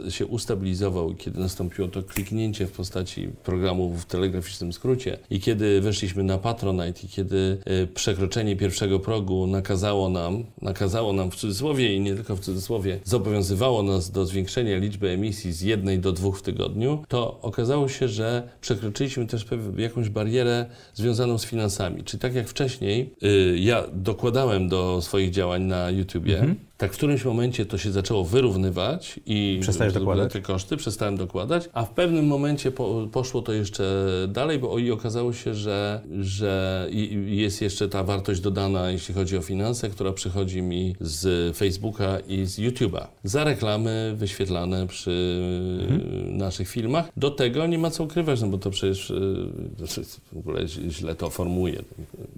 Speaker 4: się ustabilizował, kiedy nastąpiło to kliknięcie w postaci programu w telegraficznym skrócie i kiedy weszliśmy na Patronite i kiedy y, przekroczenie pierwszego progu nakazało nam, nakazało nam w cudzysłowie i nie tylko w cudzysłowie, zobowiązywało nas do zwiększenia liczby emisji z jednej do dwóch w tygodniu, to okazało się, że przekroczyliśmy też jakąś barierę związaną z finansami. Czyli tak jak wcześniej, y, ja dokładałem do swoich działań na YouTubie, mhm tak w którymś momencie to się zaczęło wyrównywać i
Speaker 2: Przestałeś dokładać?
Speaker 4: te koszty przestałem dokładać, a w pewnym momencie po, poszło to jeszcze dalej, bo i okazało się, że, że jest jeszcze ta wartość dodana, jeśli chodzi o finanse, która przychodzi mi z Facebooka i z YouTube'a. Za reklamy wyświetlane przy mhm. naszych filmach. Do tego nie ma co ukrywać, no bo to przecież y, w ogóle źle to formuję.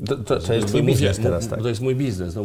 Speaker 2: To, to, to jest twój biznes teraz, tak?
Speaker 4: To jest mój biznes. No,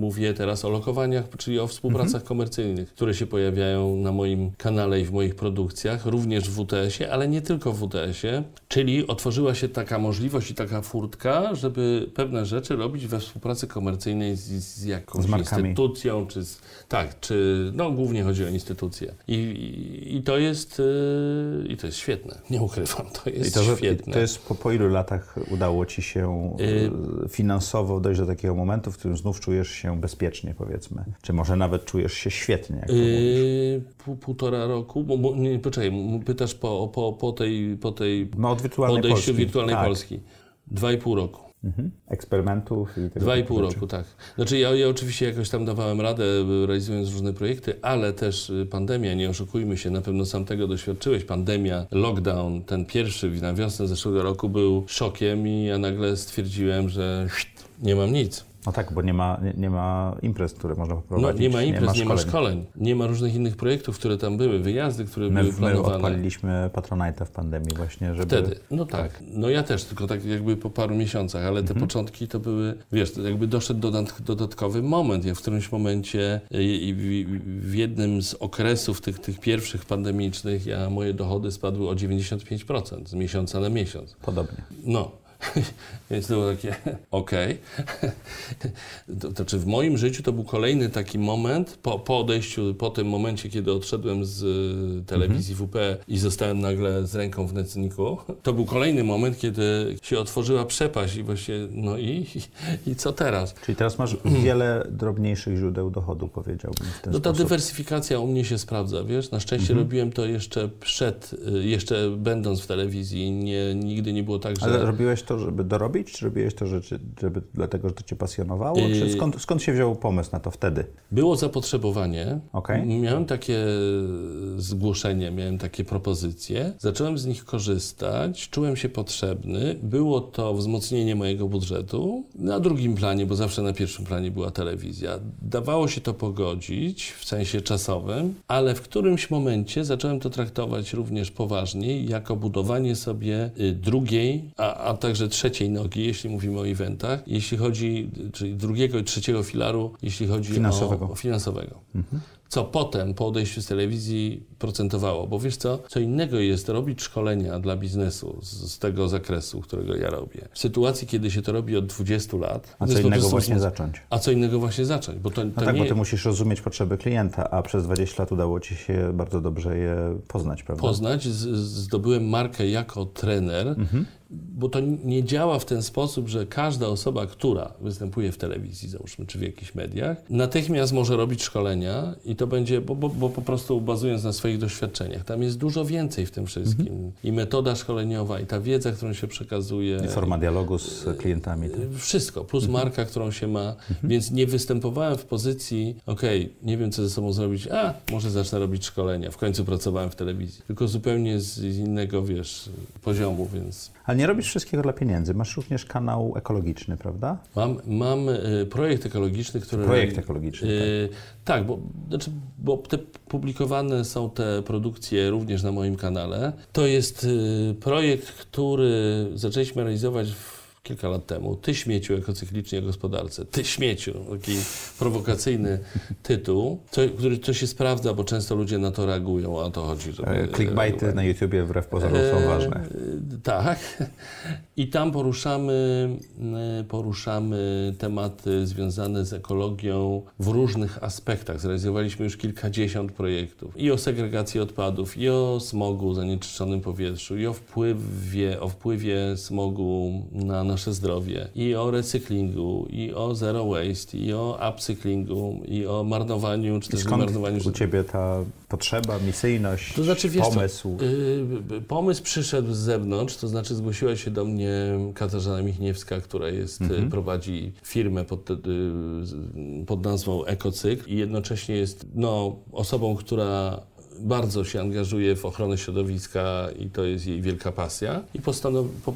Speaker 4: mówię teraz o lokowaniu czyli o współpracach mhm. komercyjnych, które się pojawiają na moim kanale i w moich produkcjach, również w WTS-ie, ale nie tylko w WTS-ie, czyli otworzyła się taka możliwość i taka furtka, żeby pewne rzeczy robić we współpracy komercyjnej z, z jakąś z instytucją, czy z, tak, czy no głównie chodzi o instytucje. I, i, i to jest yy, i to jest świetne, nie ukrywam, to jest I to, świetne.
Speaker 2: To jest po, po ilu latach udało Ci się yy, finansowo dojść do takiego momentu, w którym znów czujesz się bezpiecznie, powiedzmy? Powiedzmy? Czy może nawet czujesz się świetnie? Jak
Speaker 4: yy, pół, półtora roku, bo, bo nie, poczekaj, pytasz po, po, po tej, po tej
Speaker 2: no, od wirtualnej
Speaker 4: podejściu
Speaker 2: Polski.
Speaker 4: wirtualnej tak. Polski. Dwa i pół roku.
Speaker 2: Mhm. Eksperymentów i tego
Speaker 4: Dwa i pół roku, tak. Znaczy ja, ja oczywiście jakoś tam dawałem radę, realizując różne projekty, ale też y, pandemia, nie oszukujmy się, na pewno sam tego doświadczyłeś. Pandemia, lockdown, ten pierwszy na wiosnę zeszłego roku był szokiem i ja nagle stwierdziłem, że nie mam nic.
Speaker 2: No tak, bo nie ma, nie, nie ma imprez, które można poprowadzić.
Speaker 4: No, nie ma imprez, nie ma, nie ma szkoleń. Nie ma różnych innych projektów, które tam były, wyjazdy, które my, były planowane.
Speaker 2: My odpaliliśmy Patronite'a w pandemii właśnie, żeby...
Speaker 4: Wtedy, no tak. tak. No ja też, tylko tak jakby po paru miesiącach, ale te mhm. początki to były, wiesz, jakby doszedł dodatkowy moment. Ja w którymś momencie i w jednym z okresów tych, tych pierwszych pandemicznych, ja moje dochody spadły o 95% z miesiąca na miesiąc.
Speaker 2: Podobnie.
Speaker 4: No. Więc to było takie, okej. Okay. To, to, czy w moim życiu to był kolejny taki moment, po, po odejściu, po tym momencie, kiedy odszedłem z y, telewizji mhm. WP i zostałem nagle z ręką w nocniku, to był kolejny moment, kiedy się otworzyła przepaść i właśnie, no i, i, i co teraz?
Speaker 2: Czyli teraz masz wiele drobniejszych źródeł dochodu, powiedziałbym w ten
Speaker 4: No
Speaker 2: ta
Speaker 4: sposób. dywersyfikacja u mnie się sprawdza, wiesz, na szczęście mhm. robiłem to jeszcze przed, y, jeszcze będąc w telewizji, nie, nigdy nie było tak, że...
Speaker 2: Ale robiłeś to, żeby dorobić, czy robiłeś to żeby, żeby dlatego, że to cię pasjonowało? Czy skąd, skąd się wziął pomysł na to wtedy?
Speaker 4: Było zapotrzebowanie.
Speaker 2: Okay.
Speaker 4: Miałem takie zgłoszenie, miałem takie propozycje. Zacząłem z nich korzystać, czułem się potrzebny. Było to wzmocnienie mojego budżetu. Na drugim planie, bo zawsze na pierwszym planie była telewizja. Dawało się to pogodzić w sensie czasowym, ale w którymś momencie zacząłem to traktować również poważniej, jako budowanie sobie y, drugiej, a, a także także trzeciej nogi, jeśli mówimy o eventach, jeśli chodzi, czyli drugiego i trzeciego filaru, jeśli chodzi
Speaker 2: Finansowego.
Speaker 4: o finansowego. Co potem po odejściu z telewizji procentowało, bo wiesz co, co innego jest robić szkolenia dla biznesu z, z tego zakresu, którego ja robię. W sytuacji, kiedy się to robi od 20 lat.
Speaker 2: A co innego właśnie zacząć.
Speaker 4: A co innego właśnie zacząć, bo to, to
Speaker 2: No tak,
Speaker 4: nie
Speaker 2: bo ty musisz rozumieć potrzeby klienta, a przez 20 lat udało ci się bardzo dobrze je poznać, prawda?
Speaker 4: poznać. Z, zdobyłem markę jako trener,
Speaker 2: Mhm.
Speaker 4: Bo to nie działa w ten sposób, że każda osoba, która występuje w telewizji, załóżmy, czy w jakichś mediach, natychmiast może robić szkolenia i to będzie, bo, bo, bo po prostu bazując na swoich doświadczeniach. Tam jest dużo więcej w tym wszystkim.
Speaker 2: Mhm.
Speaker 4: I metoda szkoleniowa, i ta wiedza, którą się przekazuje.
Speaker 2: I forma dialogu z klientami. Tak?
Speaker 4: Wszystko, plus
Speaker 2: Mhm.
Speaker 4: marka, którą się ma, więc nie występowałem w pozycji, okej, nie wiem co ze sobą zrobić, a może zacznę robić szkolenia. W końcu pracowałem w telewizji, tylko zupełnie z innego, wiesz, poziomu, więc
Speaker 2: Ale nie robisz wszystkiego dla pieniędzy. Masz również kanał ekologiczny, prawda?
Speaker 4: mam, mam y, projekt ekologiczny, który...
Speaker 2: Projekt ekologiczny,
Speaker 4: Y, tak, bo, znaczy, bo te publikowane są te produkcje również na moim kanale. To jest y, projekt, który zaczęliśmy realizować w kilka lat temu. Ty śmieciu ekocyklicznie gospodarce. Ty śmieciu. Taki prowokacyjny tytuł, co, który to się sprawdza, bo często ludzie na to reagują, a o to chodzi. Żeby
Speaker 2: E, Clickbaity na YouTubie wbrew pozorom są
Speaker 4: E,
Speaker 2: ważne.
Speaker 4: Tak. I tam poruszamy, e, poruszamy tematy związane z ekologią w różnych aspektach. Zrealizowaliśmy już kilkadziesiąt projektów. I o segregacji odpadów, i o smogu, zanieczyszczonym powietrzu, i o wpływie, o wpływie smogu na nasze zdrowie, i o recyklingu, i o zero waste, i o upcyklingu, i o marnowaniu, czy też
Speaker 2: skąd
Speaker 4: marnowaniu
Speaker 2: u Ciebie ta potrzeba, misyjność,
Speaker 4: to znaczy, wiesz co,
Speaker 2: pomysł?
Speaker 4: y, pomysł przyszedł z zewnątrz, to znaczy zgłosiła się do mnie Katarzyna Michniewska, która jest, y, prowadzi firmę pod, y, pod nazwą Ekocykl i jednocześnie jest no, osobą, która bardzo się angażuje w ochronę środowiska i to jest jej wielka pasja. I postanow... po...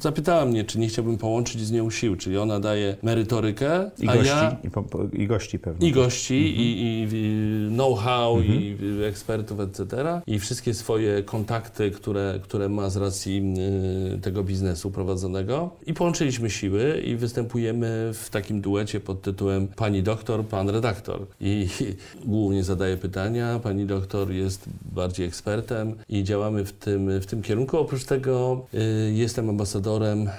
Speaker 4: zapytała mnie, czy nie chciałbym połączyć z nią sił, czyli ona daje merytorykę,
Speaker 2: I
Speaker 4: a
Speaker 2: gości,
Speaker 4: ja...
Speaker 2: i, po, po, i gości pewnie.
Speaker 4: I gości, i, i, i know-how, i i ekspertów, etc. I wszystkie swoje kontakty, które, które ma z racji y, tego biznesu prowadzonego. I połączyliśmy siły i występujemy w takim duecie pod tytułem Pani doktor, pan redaktor. I, i głównie zadaje pytania, pani doktor jest bardziej ekspertem i działamy w tym, w tym kierunku. Oprócz tego y, jestem ambasadorem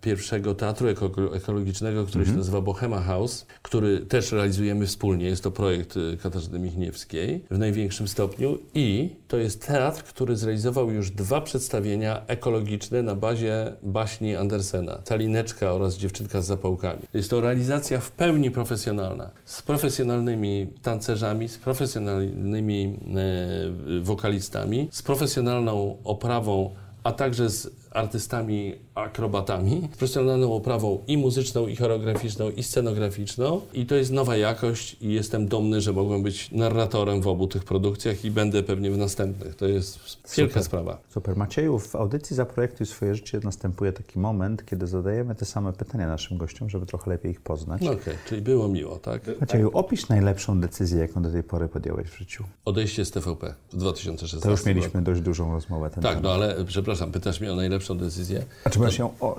Speaker 4: pierwszego teatru eko- ekologicznego, który się nazywa Bohema House, który też realizujemy wspólnie. Jest to projekt y, Katarzyny Michniewskiej w największym stopniu i to jest teatr, który zrealizował już dwa przedstawienia ekologiczne na bazie baśni Andersena. Calineczka oraz Dziewczynka z zapałkami. Jest to realizacja w pełni profesjonalna, z profesjonalnymi tancerzami, z profesjonalnymi e, wokalistami, z profesjonalną oprawą a także z artystami akrobatami, z profesjonalną oprawą i muzyczną, i choreograficzną, i scenograficzną. I to jest nowa jakość i jestem dumny, że mogłem być narratorem w obu tych produkcjach i będę pewnie w następnych. To jest wielka sprawa.
Speaker 2: Super. Macieju, w audycji Zaprojektuj swoje życie następuje taki moment, kiedy zadajemy te same pytania naszym gościom, żeby trochę lepiej ich poznać.
Speaker 4: No okej, czyli było miło, tak?
Speaker 2: Macieju, opisz najlepszą decyzję, jaką do tej pory podjąłeś w życiu.
Speaker 4: Odejście z TVP w 2016
Speaker 2: To już
Speaker 4: roku.
Speaker 2: mieliśmy dość dużą rozmowę. Ten
Speaker 4: Tak,
Speaker 2: temat.
Speaker 4: no ale przepraszam, pytasz mnie o najlepszą decyzję.
Speaker 2: A czy, masz ją, o,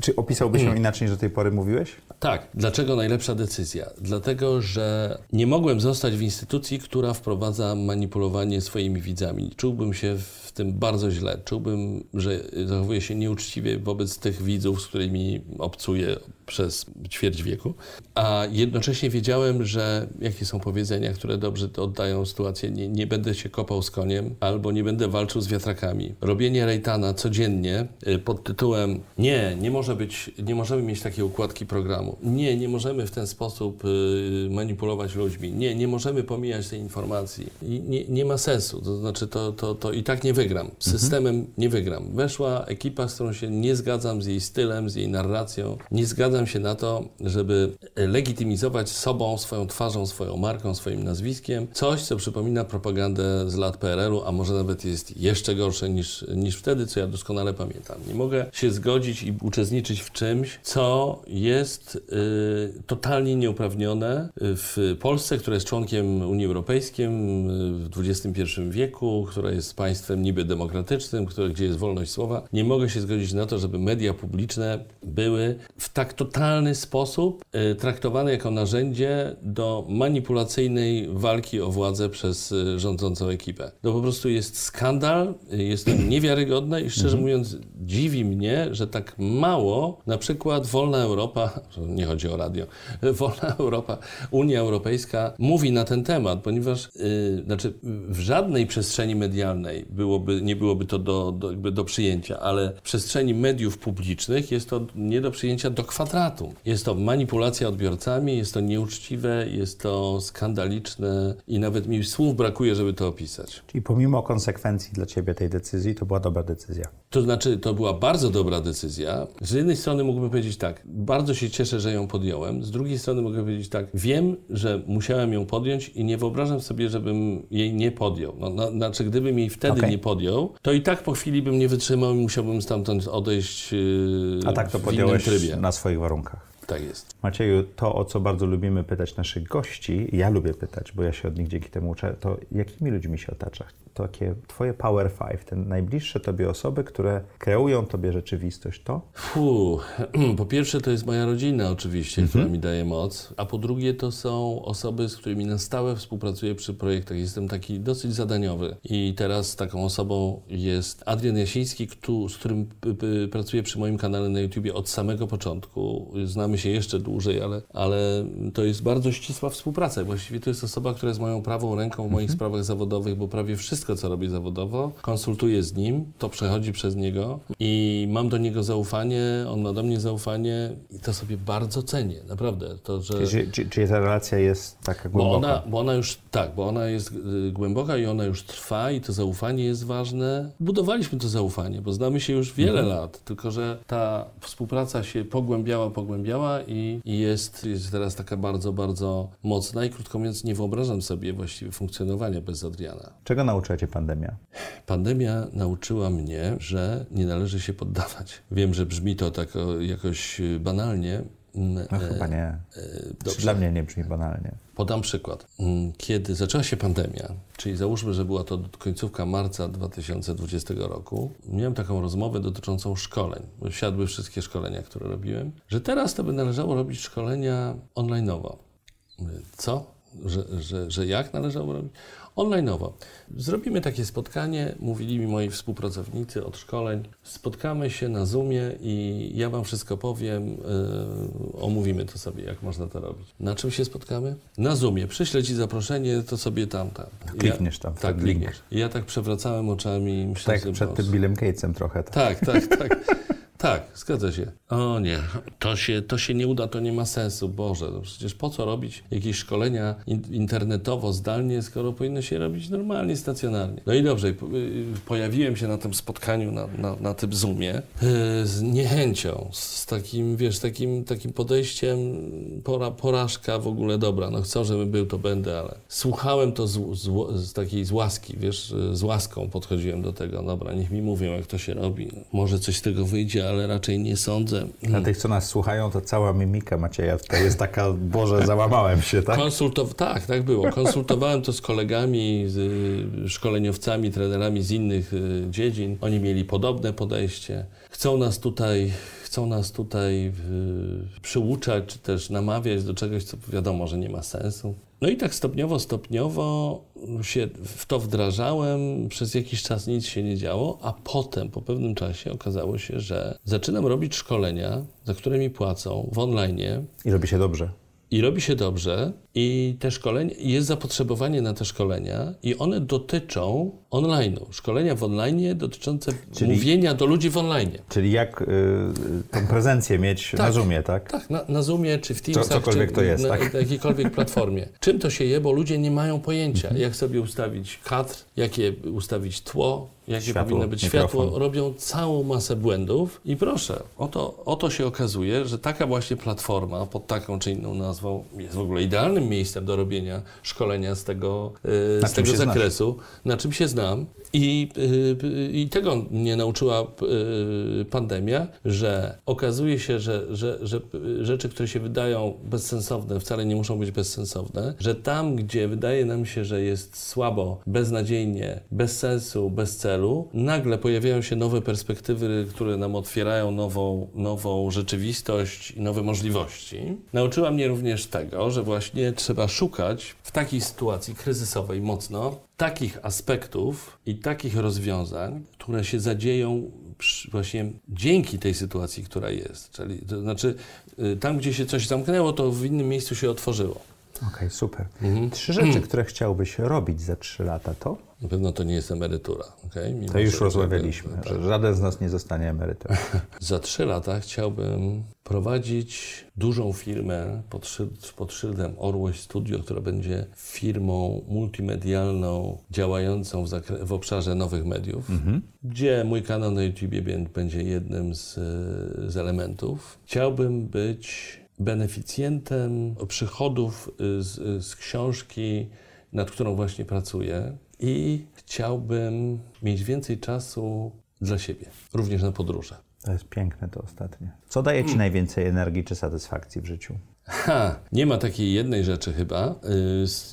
Speaker 2: czy opisałbyś ją inaczej niż do tej pory mówiłeś?
Speaker 4: Tak. Dlaczego najlepsza decyzja? Dlatego, że nie mogłem zostać w instytucji, która wprowadza manipulowanie swoimi widzami. Czułbym się w tym bardzo źle. Czułbym, że zachowuję się nieuczciwie wobec tych widzów, z którymi obcuję przez ćwierć wieku. A jednocześnie wiedziałem, że jakie są powiedzenia, które dobrze oddają sytuację. Nie, nie będę się kopał z koniem albo nie będę walczył z wiatrakami. Robienie rejtana codziennie y, pod tytułem nie, nie może być, nie możemy mieć takiej układki programu. Nie, nie możemy w ten sposób y, manipulować ludźmi. Nie, nie możemy pomijać tej informacji. Nie, nie ma sensu. To znaczy to, to, to i tak nie wygram. Systemem nie wygram. Weszła ekipa, z którą się nie zgadzam, z jej stylem, z jej narracją. Nie zgadzam się na to, żeby legitymizować sobą, swoją twarzą, swoją marką, swoim nazwiskiem coś, co przypomina propagandę z lat PRL-u, a może nawet jest jeszcze gorsze niż, niż wtedy, co ja doskonale pamiętam. Nie mogę się zgodzić i uczestniczyć w czymś, co jest y, totalnie nieuprawnione w Polsce, która jest członkiem Unii Europejskiej w XXI wieku, która jest państwem niby demokratycznym, które, gdzie jest wolność słowa. Nie mogę się zgodzić na to, żeby media publiczne były w tak totalny sposób y, traktowane jako narzędzie do manipulacyjnej walki o władzę przez y, rządzącą ekipę. To po prostu jest skandal, y, jest to niewiarygodne i szczerze mhm. mówiąc dziwi mnie, że tak mało na przykład Wolna Europa, nie chodzi o radio, Wolna Europa, Unia Europejska mówi na ten temat, ponieważ yy, znaczy w żadnej przestrzeni medialnej byłoby, nie byłoby to do, do, do przyjęcia, ale w przestrzeni mediów publicznych jest to nie do przyjęcia do kwadratu. Jest to manipulacja odbiorcami, jest to nieuczciwe, jest to skandaliczne i nawet mi słów brakuje, żeby to opisać.
Speaker 2: Czyli pomimo konsekwencji dla Ciebie tej decyzji, to była dobra decyzja?
Speaker 4: To znaczy, to była bardzo dobra decyzja. Z jednej strony mógłbym powiedzieć tak, bardzo się cieszę, że ją podjąłem. Z drugiej strony mogę powiedzieć tak, wiem, że musiałem ją podjąć i nie wyobrażam sobie, żebym jej nie podjął. No, no, znaczy, gdybym jej wtedy okay. nie podjął, to i tak po chwili bym nie wytrzymał i musiałbym stamtąd odejść yy,
Speaker 2: A tak to podjąłeś na swoich warunkach.
Speaker 4: Tak jest.
Speaker 2: Macieju, to o co bardzo lubimy pytać naszych gości, ja lubię pytać, bo ja się od nich dzięki temu uczę, to jakimi ludźmi się otacza? Takie twoje Power Five, te najbliższe tobie osoby, które kreują tobie rzeczywistość, to?
Speaker 4: Fu, po pierwsze to jest moja rodzina oczywiście, która mhm. mi daje moc, a po drugie to są osoby, z którymi na stałe współpracuję przy projektach. Jestem taki dosyć zadaniowy i teraz taką osobą jest Adrian Jasiński, z którym pracuję przy moim kanale na YouTubie od samego początku. Znamy się jeszcze dłużej, ale, ale to jest bardzo ścisła współpraca. Właściwie to jest osoba, która jest moją prawą ręką w moich mhm. sprawach zawodowych, bo prawie wszystko, co robię zawodowo, konsultuję z nim, to przechodzi przez niego i mam do niego zaufanie, on ma do mnie zaufanie i to sobie bardzo cenię, naprawdę. To, że...
Speaker 2: Czyli, czy, czy ta relacja jest taka głęboka?
Speaker 4: Bo ona, bo ona już, tak, bo ona jest y, głęboka i ona już trwa i to zaufanie jest ważne. Budowaliśmy to zaufanie, bo znamy się już wiele mhm. lat, tylko że ta współpraca się pogłębiała, pogłębiała i, i jest, jest teraz taka bardzo, bardzo mocna i krótko mówiąc nie wyobrażam sobie właściwie funkcjonowania bez Adriana.
Speaker 2: Czego nauczyła Cię pandemia?
Speaker 4: Pandemia nauczyła mnie, że nie należy się poddawać. Wiem, że brzmi to tak jakoś banalnie,
Speaker 2: no e, chyba nie. E. Dla mnie nie brzmi banalnie.
Speaker 4: Podam przykład. Mm, kiedy zaczęła się pandemia, czyli załóżmy, że była to końcówka marca 2020 roku, miałem taką rozmowę dotyczącą szkoleń. Wsiadły wszystkie szkolenia, które robiłem, że teraz to by należało robić szkolenia online'owo. Co? Że, że, że jak należało robić? Online'owo. Zrobimy takie spotkanie, mówili mi moi współpracownicy od szkoleń. Spotkamy się na Zoomie i ja Wam wszystko powiem, yy, omówimy to sobie, jak można to robić. Na czym się spotkamy? Na Zoomie. Przyślę Ci zaproszenie, to sobie tam, tam.
Speaker 2: Klikniesz tam.
Speaker 4: tak, klikniesz. Ja tak przewracałem oczami.
Speaker 2: Myślę, tak, przed tym Billem Gatesem trochę.
Speaker 4: Tak, tak, tak. tak. Tak, zgadza się. O nie, to się, to się nie uda, to nie ma sensu. Boże, no przecież po co robić jakieś szkolenia internetowo, zdalnie, skoro powinno się robić normalnie, stacjonarnie. No i dobrze, y, pojawiłem się na tym spotkaniu, na, na, na tym Zoomie y, z niechęcią, z takim, wiesz, takim, takim podejściem pora, porażka w ogóle, dobra, no chcę, żeby był, to będę, ale słuchałem to z, z, z takiej z łaski, wiesz, z łaską podchodziłem do tego, dobra, niech mi mówią, jak to się robi, może coś z tego wyjdzie, ale raczej nie sądzę.
Speaker 2: Dla tych, co nas słuchają, to cała mimika Macieja tutaj jest taka, Boże, załamałem się, tak?
Speaker 4: Konsultow tak, tak było. Konsultowałem to z kolegami, z y, szkoleniowcami, trenerami z innych y, dziedzin. Oni mieli podobne podejście. Chcą nas tutaj chcą nas tutaj y, przyuczać, czy też namawiać do czegoś, co wiadomo, że nie ma sensu. No i tak stopniowo, stopniowo się w to wdrażałem, przez jakiś czas nic się nie działo, a potem po pewnym czasie okazało się, że zaczynam robić szkolenia, za które mi płacą w online.
Speaker 2: I robi się dobrze.
Speaker 4: I robi się dobrze, i te szkolenia, jest zapotrzebowanie na te szkolenia, i one dotyczą online'u. Szkolenia w online dotyczące czyli, mówienia do ludzi w online.
Speaker 2: Czyli jak y, tą prezencję mieć tak, na Zoomie, tak?
Speaker 4: Tak, na, na Zoomie czy w Teamsach,
Speaker 2: cokolwiek
Speaker 4: czy
Speaker 2: to jest,
Speaker 4: na,
Speaker 2: tak?
Speaker 4: na jakiejkolwiek platformie. Czym to się je, bo ludzie nie mają pojęcia, mhm. jak sobie ustawić kadr, jakie ustawić tło, jakie światło, powinno być mikrofon. światło. Robią całą masę błędów i proszę, oto, oto się okazuje, że taka właśnie platforma pod taką czy inną nazwą jest w ogóle idealnym idealnym miejscem do robienia szkolenia z tego, y, z tego zakresu, znasz? na czym się znam. I, y, I tego mnie nauczyła y, pandemia, że okazuje się, że, że, że rzeczy, które się wydają bezsensowne, wcale nie muszą być bezsensowne, że tam, gdzie wydaje nam się, że jest słabo, beznadziejnie, bez sensu, bez celu, nagle pojawiają się nowe perspektywy, które nam otwierają nową, nową rzeczywistość i nowe możliwości. Nauczyła mnie również tego, że właśnie trzeba szukać w takiej sytuacji kryzysowej mocno takich aspektów i takich rozwiązań, które się zadzieją właśnie dzięki tej sytuacji, która jest. Czyli to znaczy, y, tam gdzie się coś zamknęło, to w innym miejscu się otworzyło.
Speaker 2: Okej, okay, super. Mhm. Trzy rzeczy, które chciałbyś robić za trzy lata to?
Speaker 4: Na pewno to nie jest emerytura. Okay?
Speaker 2: Mimo to już rozmawialiśmy, tak. że żaden z nas nie zostanie emerytem.
Speaker 4: za trzy lata chciałbym prowadzić dużą firmę pod, pod szyldem Orłoś Studio, która będzie firmą multimedialną działającą w, w obszarze nowych mediów, mhm. gdzie mój kanał na YouTube będzie jednym z, z elementów. Chciałbym być beneficjentem przychodów y, z, z książki, nad którą właśnie pracuję i chciałbym mieć więcej czasu dla siebie, również na podróże.
Speaker 2: To jest piękne to ostatnie. Co daje Ci hmm. najwięcej energii czy satysfakcji w życiu?
Speaker 4: Ha, nie ma takiej jednej rzeczy chyba.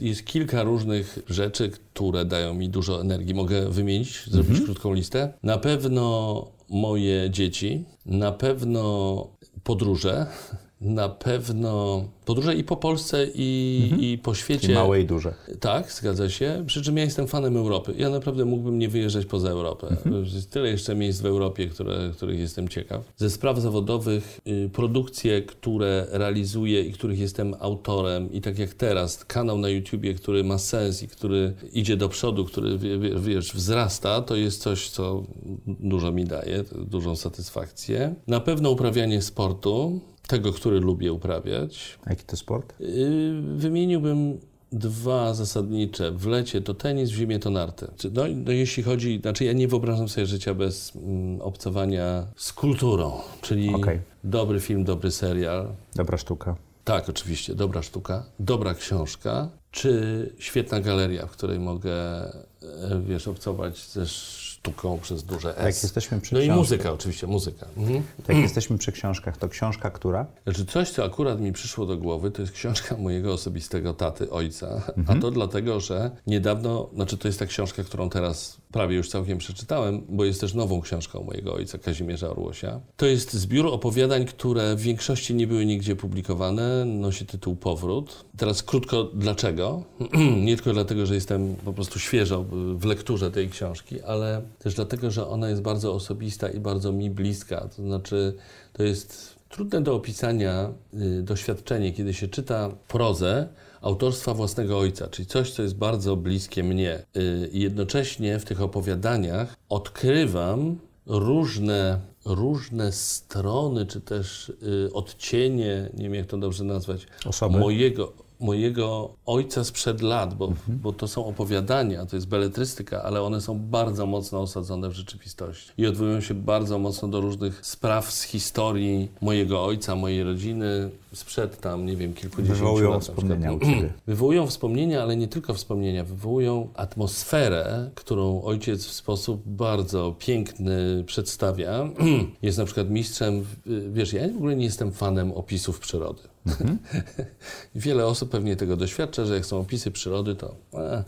Speaker 4: Y, jest kilka różnych rzeczy, które dają mi dużo energii. Mogę wymienić, zrobić mhm. krótką listę. Na pewno moje dzieci, na pewno podróże, na pewno podróże i po Polsce, i, mhm. i po świecie. Czyli
Speaker 2: małe i duże.
Speaker 4: Tak, zgadza się. Przy czym ja jestem fanem Europy. Ja naprawdę mógłbym nie wyjeżdżać poza Europę. Mhm. Jest tyle jeszcze miejsc w Europie, które, których jestem ciekaw. Ze spraw zawodowych, y, produkcje, które realizuję i których jestem autorem, i tak jak teraz, kanał na YouTubie, który ma sens i który idzie do przodu, który wiesz, wzrasta, to jest coś, co dużo mi daje, dużą satysfakcję. Na pewno uprawianie sportu tego, który lubię uprawiać.
Speaker 2: A jaki to sport?
Speaker 4: Y, wymieniłbym dwa zasadnicze. W lecie to tenis, w zimie to narty. No, no jeśli chodzi, znaczy ja nie wyobrażam sobie życia bez mm, obcowania z kulturą, czyli okay. dobry film, dobry serial.
Speaker 2: Dobra sztuka.
Speaker 4: Tak, oczywiście, dobra sztuka, dobra książka, czy świetna galeria, w której mogę, e, wiesz, obcować ze sztuką przez duże S.
Speaker 2: Jak jesteśmy przy
Speaker 4: no i muzyka oczywiście, muzyka. Mhm.
Speaker 2: Jak jesteśmy przy książkach, to książka która?
Speaker 4: Znaczy coś, co akurat mi przyszło do głowy, to jest książka mojego osobistego taty, ojca. Mhm. A to dlatego, że niedawno, znaczy to jest ta książka, którą teraz prawie już całkiem przeczytałem, bo jest też nową książką mojego ojca, Kazimierza Orłosia. To jest zbiór opowiadań, które w większości nie były nigdzie publikowane. Nosi tytuł Powrót. Teraz krótko dlaczego. nie tylko dlatego, że jestem po prostu świeżo w lekturze tej książki, ale też dlatego, że ona jest bardzo osobista i bardzo mi bliska. To znaczy, to jest trudne do opisania y, doświadczenie, kiedy się czyta prozę autorstwa własnego ojca, czyli coś, co jest bardzo bliskie mnie. Y, I jednocześnie w tych opowiadaniach odkrywam różne, różne strony, czy też y, odcienie, nie wiem jak to dobrze nazwać,
Speaker 2: Osoby.
Speaker 4: mojego mojego ojca sprzed lat, bo, mhm. bo to są opowiadania, to jest beletrystyka, ale one są bardzo mocno osadzone w rzeczywistości i odwołują się bardzo mocno do różnych spraw z historii mojego ojca, mojej rodziny sprzed tam, nie wiem, kilkudziesięciu
Speaker 2: wywołują
Speaker 4: lat.
Speaker 2: Wspomnienia u ciebie.
Speaker 4: Wywołują wspomnienia, ale nie tylko wspomnienia, wywołują atmosferę, którą ojciec w sposób bardzo piękny przedstawia. jest na przykład mistrzem, wiesz, ja w ogóle nie jestem fanem opisów przyrody. Mhm. Wiele osób pewnie tego doświadcza, że jak są opisy przyrody, to
Speaker 2: e,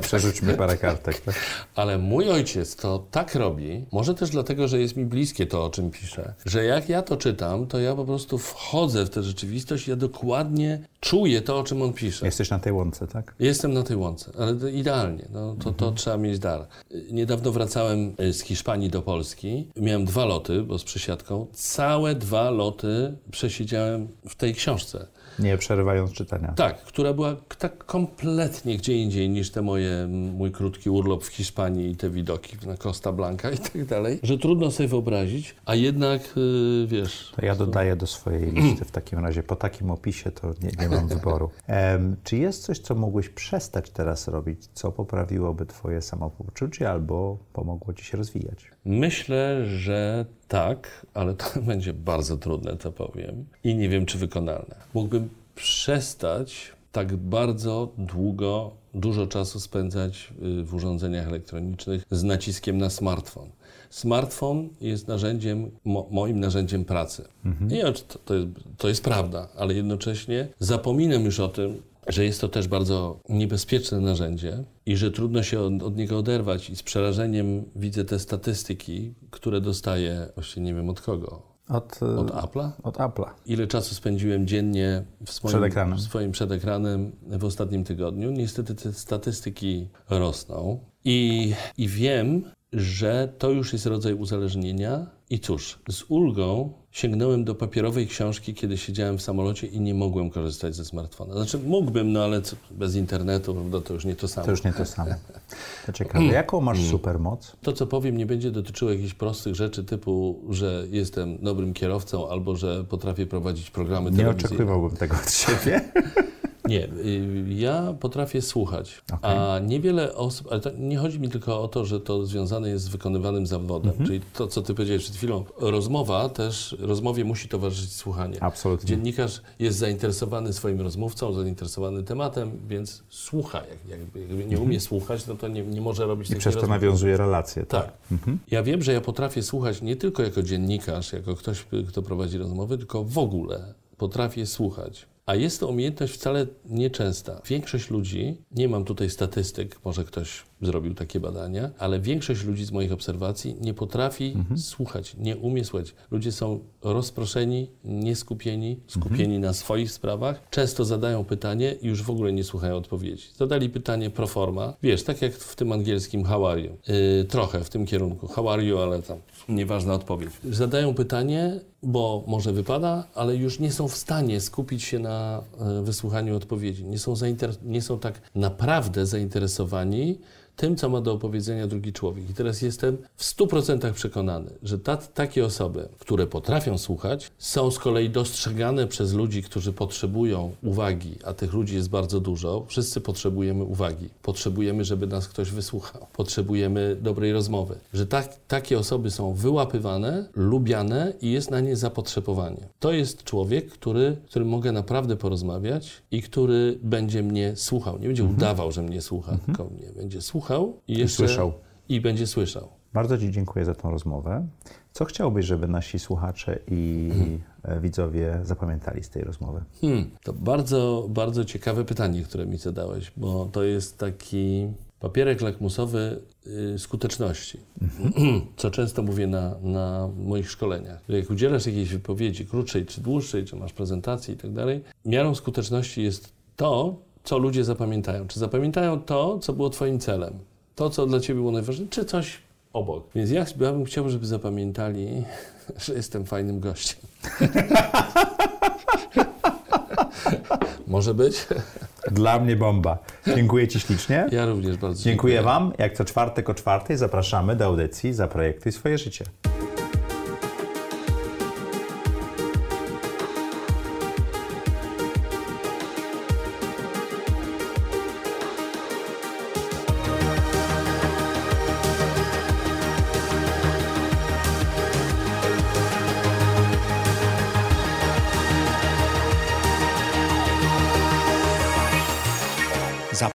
Speaker 2: Przerzućmy parę kartek. Tak?
Speaker 4: Ale mój ojciec to tak robi, może też dlatego, że jest mi bliskie to, o czym pisze, że jak ja to czytam, to ja po prostu wchodzę w tę rzeczywistość, ja dokładnie czuję to, o czym on pisze.
Speaker 2: Jesteś na tej łące, tak?
Speaker 4: Jestem na tej łące, ale idealnie. No, to, to mhm. trzeba mieć dar. Niedawno wracałem e, z Hiszpanii do Polski. Miałem dwa loty, bo z przesiadką. Całe dwa loty przesiedziałem w tej książce.
Speaker 2: Nie przerywając czytania.
Speaker 4: Tak, która była tak kompletnie gdzie indziej niż te moje, mój krótki urlop w Hiszpanii i te widoki na Costa Blanca i tak dalej, że trudno sobie wyobrazić, a jednak yy, wiesz...
Speaker 2: To ja dodaję do swojej listy w takim razie. Po takim opisie to nie, nie mam wyboru. Czy jest coś, co mógłbyś przestać teraz robić, co poprawiłoby twoje samopoczucie albo pomogło ci się rozwijać?
Speaker 4: Myślę, że tak, ale to będzie bardzo trudne, to powiem. I nie wiem, czy wykonalne. Mógłbym przestać tak bardzo długo, dużo czasu spędzać y, w urządzeniach elektronicznych z naciskiem na smartfon. Smartfon jest narzędziem, mo, moim narzędziem pracy. Mhm. Czy to, to, jest, to jest prawda, ale jednocześnie zapominam już o tym, że jest to też bardzo niebezpieczne narzędzie i że trudno się od, od, niego oderwać. I z przerażeniem widzę te statystyki, które dostaję, właściwie nie wiem od kogo.
Speaker 2: Od,
Speaker 4: od Apple'a?
Speaker 2: Od Apple'a.
Speaker 4: Ile czasu spędziłem dziennie w swoim, przed ekranem. w swoim przed ekranem w ostatnim tygodniu? Niestety te statystyki rosną. I, I wiem, że to już jest rodzaj uzależnienia. I cóż, z ulgą sięgnąłem do papierowej książki, kiedy siedziałem w samolocie i nie mogłem korzystać ze smartfona. Znaczy mógłbym, no ale bez internetu no to już nie to samo.
Speaker 2: To już nie to samo. To ciekawe. Jaką masz mm. supermoc?
Speaker 4: To, co powiem, nie będzie dotyczyło jakichś prostych rzeczy typu, że jestem dobrym kierowcą albo że potrafię prowadzić programy
Speaker 2: Nie oczekiwałbym tego od siebie.
Speaker 4: Nie, y, ja potrafię słuchać, okay. a niewiele osób, ale nie chodzi mi tylko o to, że to związane jest z wykonywanym zawodem, -hmm. czyli to, co ty powiedziałeś przed chwilą. Rozmowa też, rozmowie musi towarzyszyć słuchanie.
Speaker 2: Absolutnie.
Speaker 4: Dziennikarz jest zainteresowany swoim rozmówcą, zainteresowany tematem, więc słucha. Jak, jakby nie umie -hmm. słuchać, no to nie, nie może robić
Speaker 2: I przez to nawiązuje relacje.
Speaker 4: Tak. tak. -hmm. Ja wiem, że ja potrafię słuchać nie tylko jako dziennikarz, jako ktoś, kto prowadzi rozmowy, tylko w ogóle potrafię słuchać. A jest to umiejętność wcale nieczęsta. Większość ludzi, nie mam tutaj statystyk, może ktoś zrobił takie badania, ale większość ludzi z moich obserwacji nie potrafi mhm. słuchać, nie umie słuchać. Ludzie są rozproszeni, nieskupieni, skupieni mhm. na swoich sprawach. Często zadają pytanie i już w ogóle nie słuchają odpowiedzi. Zadali pytanie pro forma, wiesz, tak jak w tym angielskim how are you? Yy, trochę w tym kierunku. How are you, ale tam nieważna odpowiedź. Zadają pytanie, bo może wypada, ale już nie są w stanie skupić się na e, wysłuchaniu odpowiedzi. Nie są, nie są tak naprawdę zainteresowani tym, co ma do opowiedzenia drugi człowiek. I teraz jestem w 100% przekonany, że ta, takie osoby, które potrafią słuchać, są z kolei dostrzegane przez ludzi, którzy potrzebują uwagi, a tych ludzi jest bardzo dużo. Wszyscy potrzebujemy uwagi. Potrzebujemy, żeby nas ktoś wysłuchał. Potrzebujemy dobrej rozmowy. Że tak, takie osoby są wyłapywane, lubiane i jest na nie zapotrzebowanie. To jest człowiek, który, którym mogę naprawdę porozmawiać i który będzie mnie słuchał. Nie będzie mhm. udawał, że mnie słucha, mhm. tylko mnie będzie słuchał słuchał i, jeszcze,
Speaker 2: I słyszał.
Speaker 4: I będzie słyszał.
Speaker 2: Bardzo Ci dziękuję za tą rozmowę. Co chciałbyś, żeby nasi słuchacze i hmm. widzowie zapamiętali z tej rozmowy?
Speaker 4: Hmm, to bardzo, bardzo ciekawe pytanie, które mi zadałeś, bo to jest taki papierek lakmusowy y, skuteczności, mhm. co często mówię na, na moich szkoleniach. Jak udzielasz jakiejś wypowiedzi, krótszej czy dłuższej, czy masz prezentację i tak dalej, miarą skuteczności jest to, co ludzie zapamiętają. Czy zapamiętają to, co było Twoim celem? To, co dla Ciebie było najważniejsze, czy coś obok? Więc ja, bym chciał, żeby zapamiętali, że jestem fajnym gościem. Może być?
Speaker 2: Dla mnie bomba. Dziękuję Ci ślicznie.
Speaker 4: Ja również bardzo
Speaker 2: dziękuję. Dziękuję Wam. Jak co czwartek o czwartej zapraszamy do audycji Zaprojektuj swoje życie.